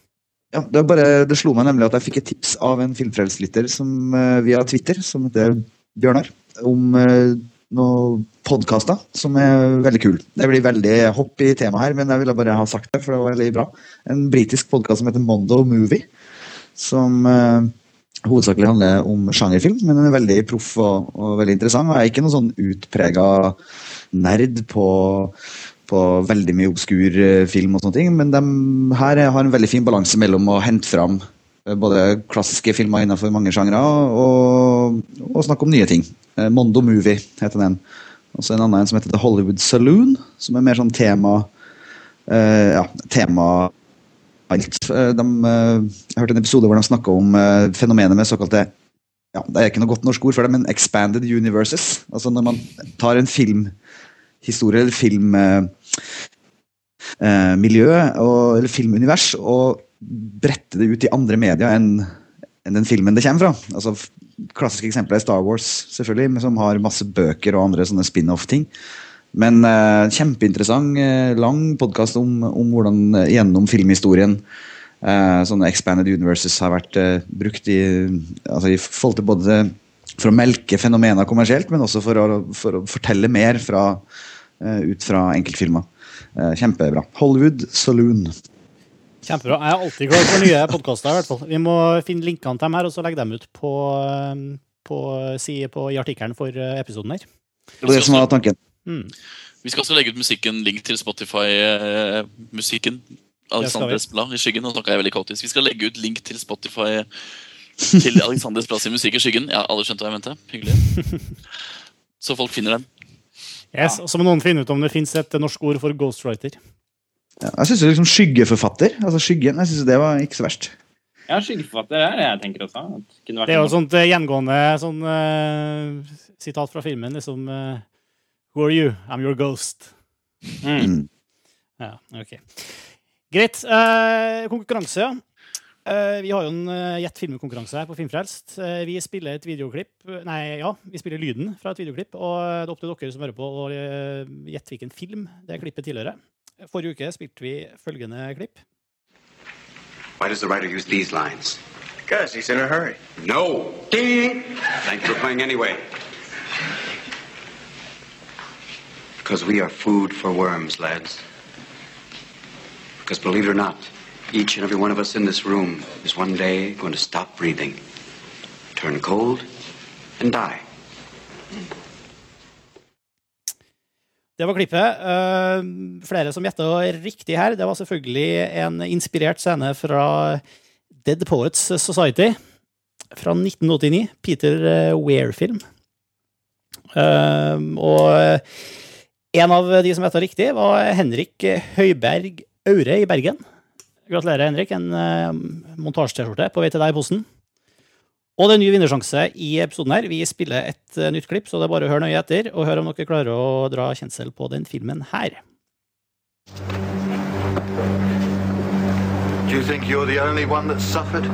Ja, det, er bare, det slo meg nemlig at jeg fikk et tips av en filmfrelslytter eh, via Twitter, som heter Bjørnar, om eh, noen podkaster som er veldig kule. Det blir veldig hopp i temaet her, men jeg ville bare ha sagt det, for det var veldig bra. En britisk podkast som heter Mondo Movie, som eh, hovedsakelig handler om sjangerfilm, men den er veldig proff og, og veldig interessant. Jeg er ikke noen sånn utprega nerd på på veldig mye obskur eh, film og sånne ting, men de her er- har en veldig fin balanse mellom å hente fram både klassiske filmer innenfor mange sjangre og, og snakke om nye ting. Eh, Mondo Movie heter den. Og så en annen som heter The Hollywood Saloon, som er mer sånn tema eh, ja, tema alt. Eh, De, eh, jeg hørte en episode hvor de snakka om eh, fenomenet med såkalte ja, Det er ikke noe godt norsk ord for det, men expanded universes. Altså når man tar en filmhistorie eller filmmiljø eh, eller filmunivers og bretter det ut i andre medier enn enn den filmen det kommer fra. Altså, klassiske eksempler er Star Wars, selvfølgelig, som har masse bøker og andre sånne spin-off-ting. Men eh, kjempeinteressant, eh, lang podkast om, om hvordan eh, gjennom filmhistorien sånne expanded universes har vært brukt i, altså, i forhold til både for å melke fenomener kommersielt, men også for å, for å fortelle mer fra, ut fra enkeltfilmer. Kjempebra. Hollywood Saloon. Kjempebra. Jeg er alltid klar for nye podkaster. i hvert fall. Vi må finne linkene til dem her og så legge dem ut på, eh, på, si, på, i artikkelen for eh, episoden her. Det var det som var tanken. Mm. Vi skal også legge ut musikken, link til Spotify-musikken. Alexander vi. I skyggen. Nå snakker jeg veldig kaotisk. Vi skal legge ut link til Spotify til Alexander Espelad sin musikk i skyggen. Ja, alle skjønte hva jeg mente. Hyggelig. Så folk finner den. Yes, ja. Så må noen finne ut om det fins et norsk ord for ghostwriter. Ja, jeg syns liksom skyggeforfatter, altså skyggen, jeg synes det var ikke så verst. Ja, skyggeforfatter er det jeg tenker også. Det kunne vært Det er jo en- sånt uh, gjengående sånn, uh, sitat fra filmen, liksom uh, Who are you? I'm your ghost. Mm. Mm. Ja, ok. Greit. Eh, konkurranse, ja. Eh, vi har jo en uh, Gjett filmkonkurranse her på Filmfrelst. Vi spiller et videoklipp Nei, ja, vi spiller lyden fra et videoklipp. Og det er opp til dere som hører på, å uh, gjette hvilken film det klippet tilhører. Forrige uke spilte vi følgende klipp. Why does the writer use these lines? Because he's in a hurry. No. Ding! Thanks for playing anyway. Because we are food for worms, lads. Because believe it or not, each and every one of us in this room is one day going to stop breathing, turn cold, and die. Det var klippet. Uh, flere som gjetta riktig her. Det var selvfølgelig en inspirert scene fra Dead Poets Society fra 1989. Peter eh, Weir-film. Uh, og en av de som gjetta riktig, var Henrik Høiberg Aure i Bergen. gratulerer, Henrik. En uh, montasje-T-skjorte på vei til deg i posten. Og det er en ny vinnersjanse i episoden her. Vi spiller et uh, nytt klipp, så det er bare å høre nøye etter og høre om dere klarer å dra kjensel på den filmen her. Do you think you're the only one that's suffered?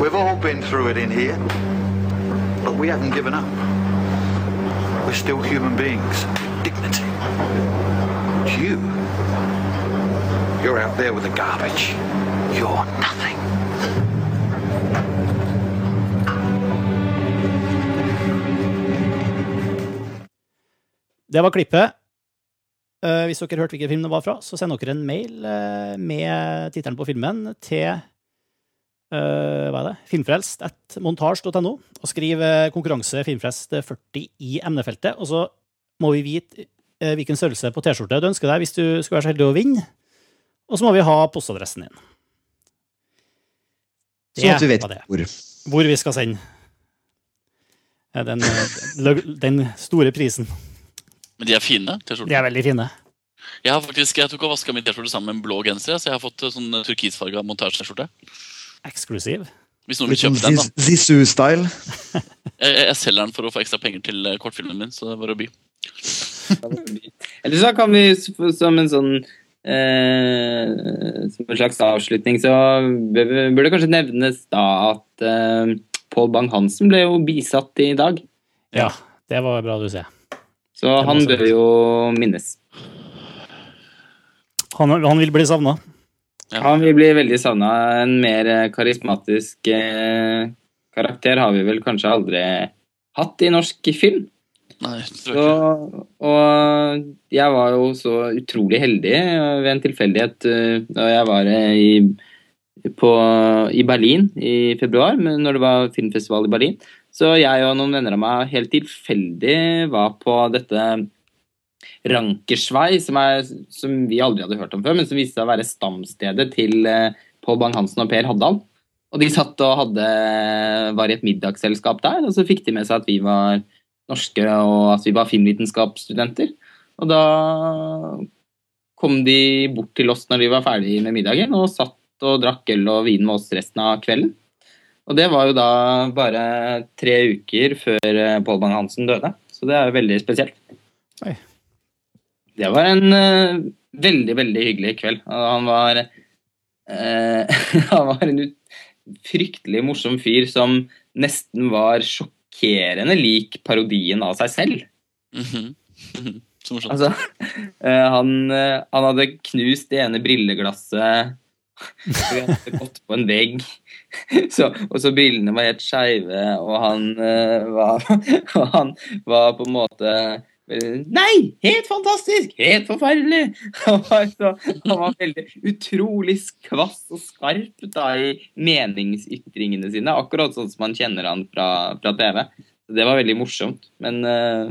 We've all been through it in here. But we haven't given up. We're still human beings. Dignity. It's you. You're out there with the garbage. You're nothing. Det var klippet. Uh, hvis dere hørte hvilken film det var fra, så send dere en mail uh, med tittelen på filmen til uh, hva er det? filmfrelst at montasj.no, og skriv konkurranse filmfrelst 40 i emnefeltet. Og så må vi vite hvilken størrelse på T-skjorte du ønsker deg hvis du skal være så heldig å vinne. Og så må vi ha postadressen din. Sånn at vi vet hvor. Hvor vi skal sende den, den store prisen. Men de er fine. De T-skjortene. er veldig fine. Jeg har faktisk, jeg tok og vaska min T-skjorte sammen med en blå genser, så jeg har fått eh, sånn turkisfarga montasje-T-skjorte. Eksklusiv. Hvis noen vil sånn kjøpe den, da. Zizou-style. Jeg, jeg, jeg selger den for å få ekstra penger til eh, kortfilmen min, så det er bare å by. Eller så kan vi som en sånn eh, Som en slags avslutning, så bør det kanskje nevnes da at eh, Pål Bang-Hansen ble jo bisatt i dag. Ja, det var bra du sier. Så han bør jo minnes. Han, han vil bli savna. Ja. Han vil bli veldig savna. En mer eh, karismatisk eh, karakter har vi vel kanskje aldri hatt i norsk film. Nei. Så, og jeg var jo så utrolig heldig eh, ved en tilfeldighet eh, da jeg var i, på, i Berlin i februar, når det var filmfestival i Berlin. Så jeg og noen venner av meg helt tilfeldig var på dette Rankersvei, som, som vi aldri hadde hørt om før, men som viste seg å være stamstedet til eh, Pål Bang-Hansen og Per Haddal. Og de satt og hadde, var i et middagsselskap der, og så fikk de med seg at vi var norske, og at vi var filmvitenskapsstudenter. Og da kom de bort til oss når de var ferdig med middagen, og satt og drakk øl og vin med oss resten av kvelden. Og det var jo da bare tre uker før eh, Pål Bang-Hansen døde, så det er jo veldig spesielt. Oi. Det var en uh, veldig, veldig hyggelig kveld. Og Han var uh, Han var en ut, fryktelig morsom fyr som nesten var sjokkerende lik parodien av seg selv. Mm -hmm. Så morsomt. Altså, uh, han, han hadde knust det ene brilleglasset. Vi hadde gått på en vegg, så, og så brillene var helt skeive, og han uh, var Og han var på en måte eh, Nei! Helt fantastisk! Helt forferdelig! Han var, så, han var veldig utrolig kvass og skarp da i meningsytringene sine, akkurat sånn som man kjenner han fra, fra TV. Så det var veldig morsomt. Men uh,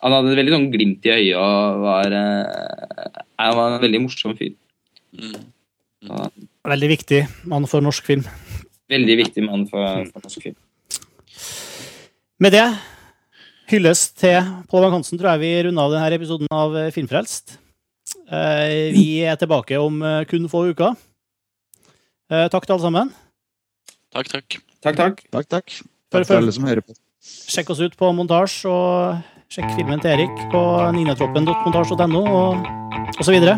han hadde et veldig sånn glimt i øyet og var, uh, han var en veldig morsom fyr. Mm. Veldig viktig mann for norsk film. Veldig viktig mann for, for norsk film. Med det hyllest til Pål Bang-Hansen tror jeg vi runder av denne episoden av eh, Filmfrelst. Eh, Vi er tilbake om eh, kun få uker. Eh, Takk til alle sammen. Takk, takk. Takk, takk. Takk, takk. For- Takk til alle som hører på. Sjekk oss ut på montasj, og sjekk filmen til Erik på ninetroppen.montasj.no og, og så videre.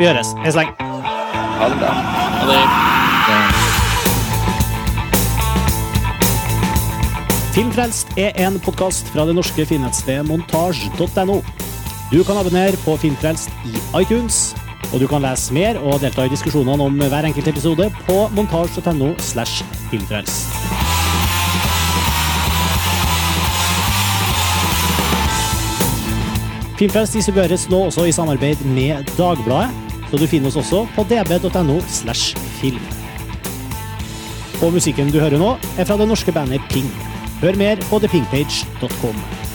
Vi høres. Hei så lenge. Ha det bra. Ha det. Filmfrelst er en podkast fra det norske finnettstedet montasj.no. Du kan abonnere på Filmfrelst i iTunes, og du kan lese mer og delta i diskusjonene om hver enkelt episode på montasj.no slash filmfrelst. Filmfrelst distribueres nå også i samarbeid med Dagbladet, så du finner oss også på db.no slash film. Og musikken du hører nå, er fra det norske bandet Ping. Hør mer på thepingpage.com.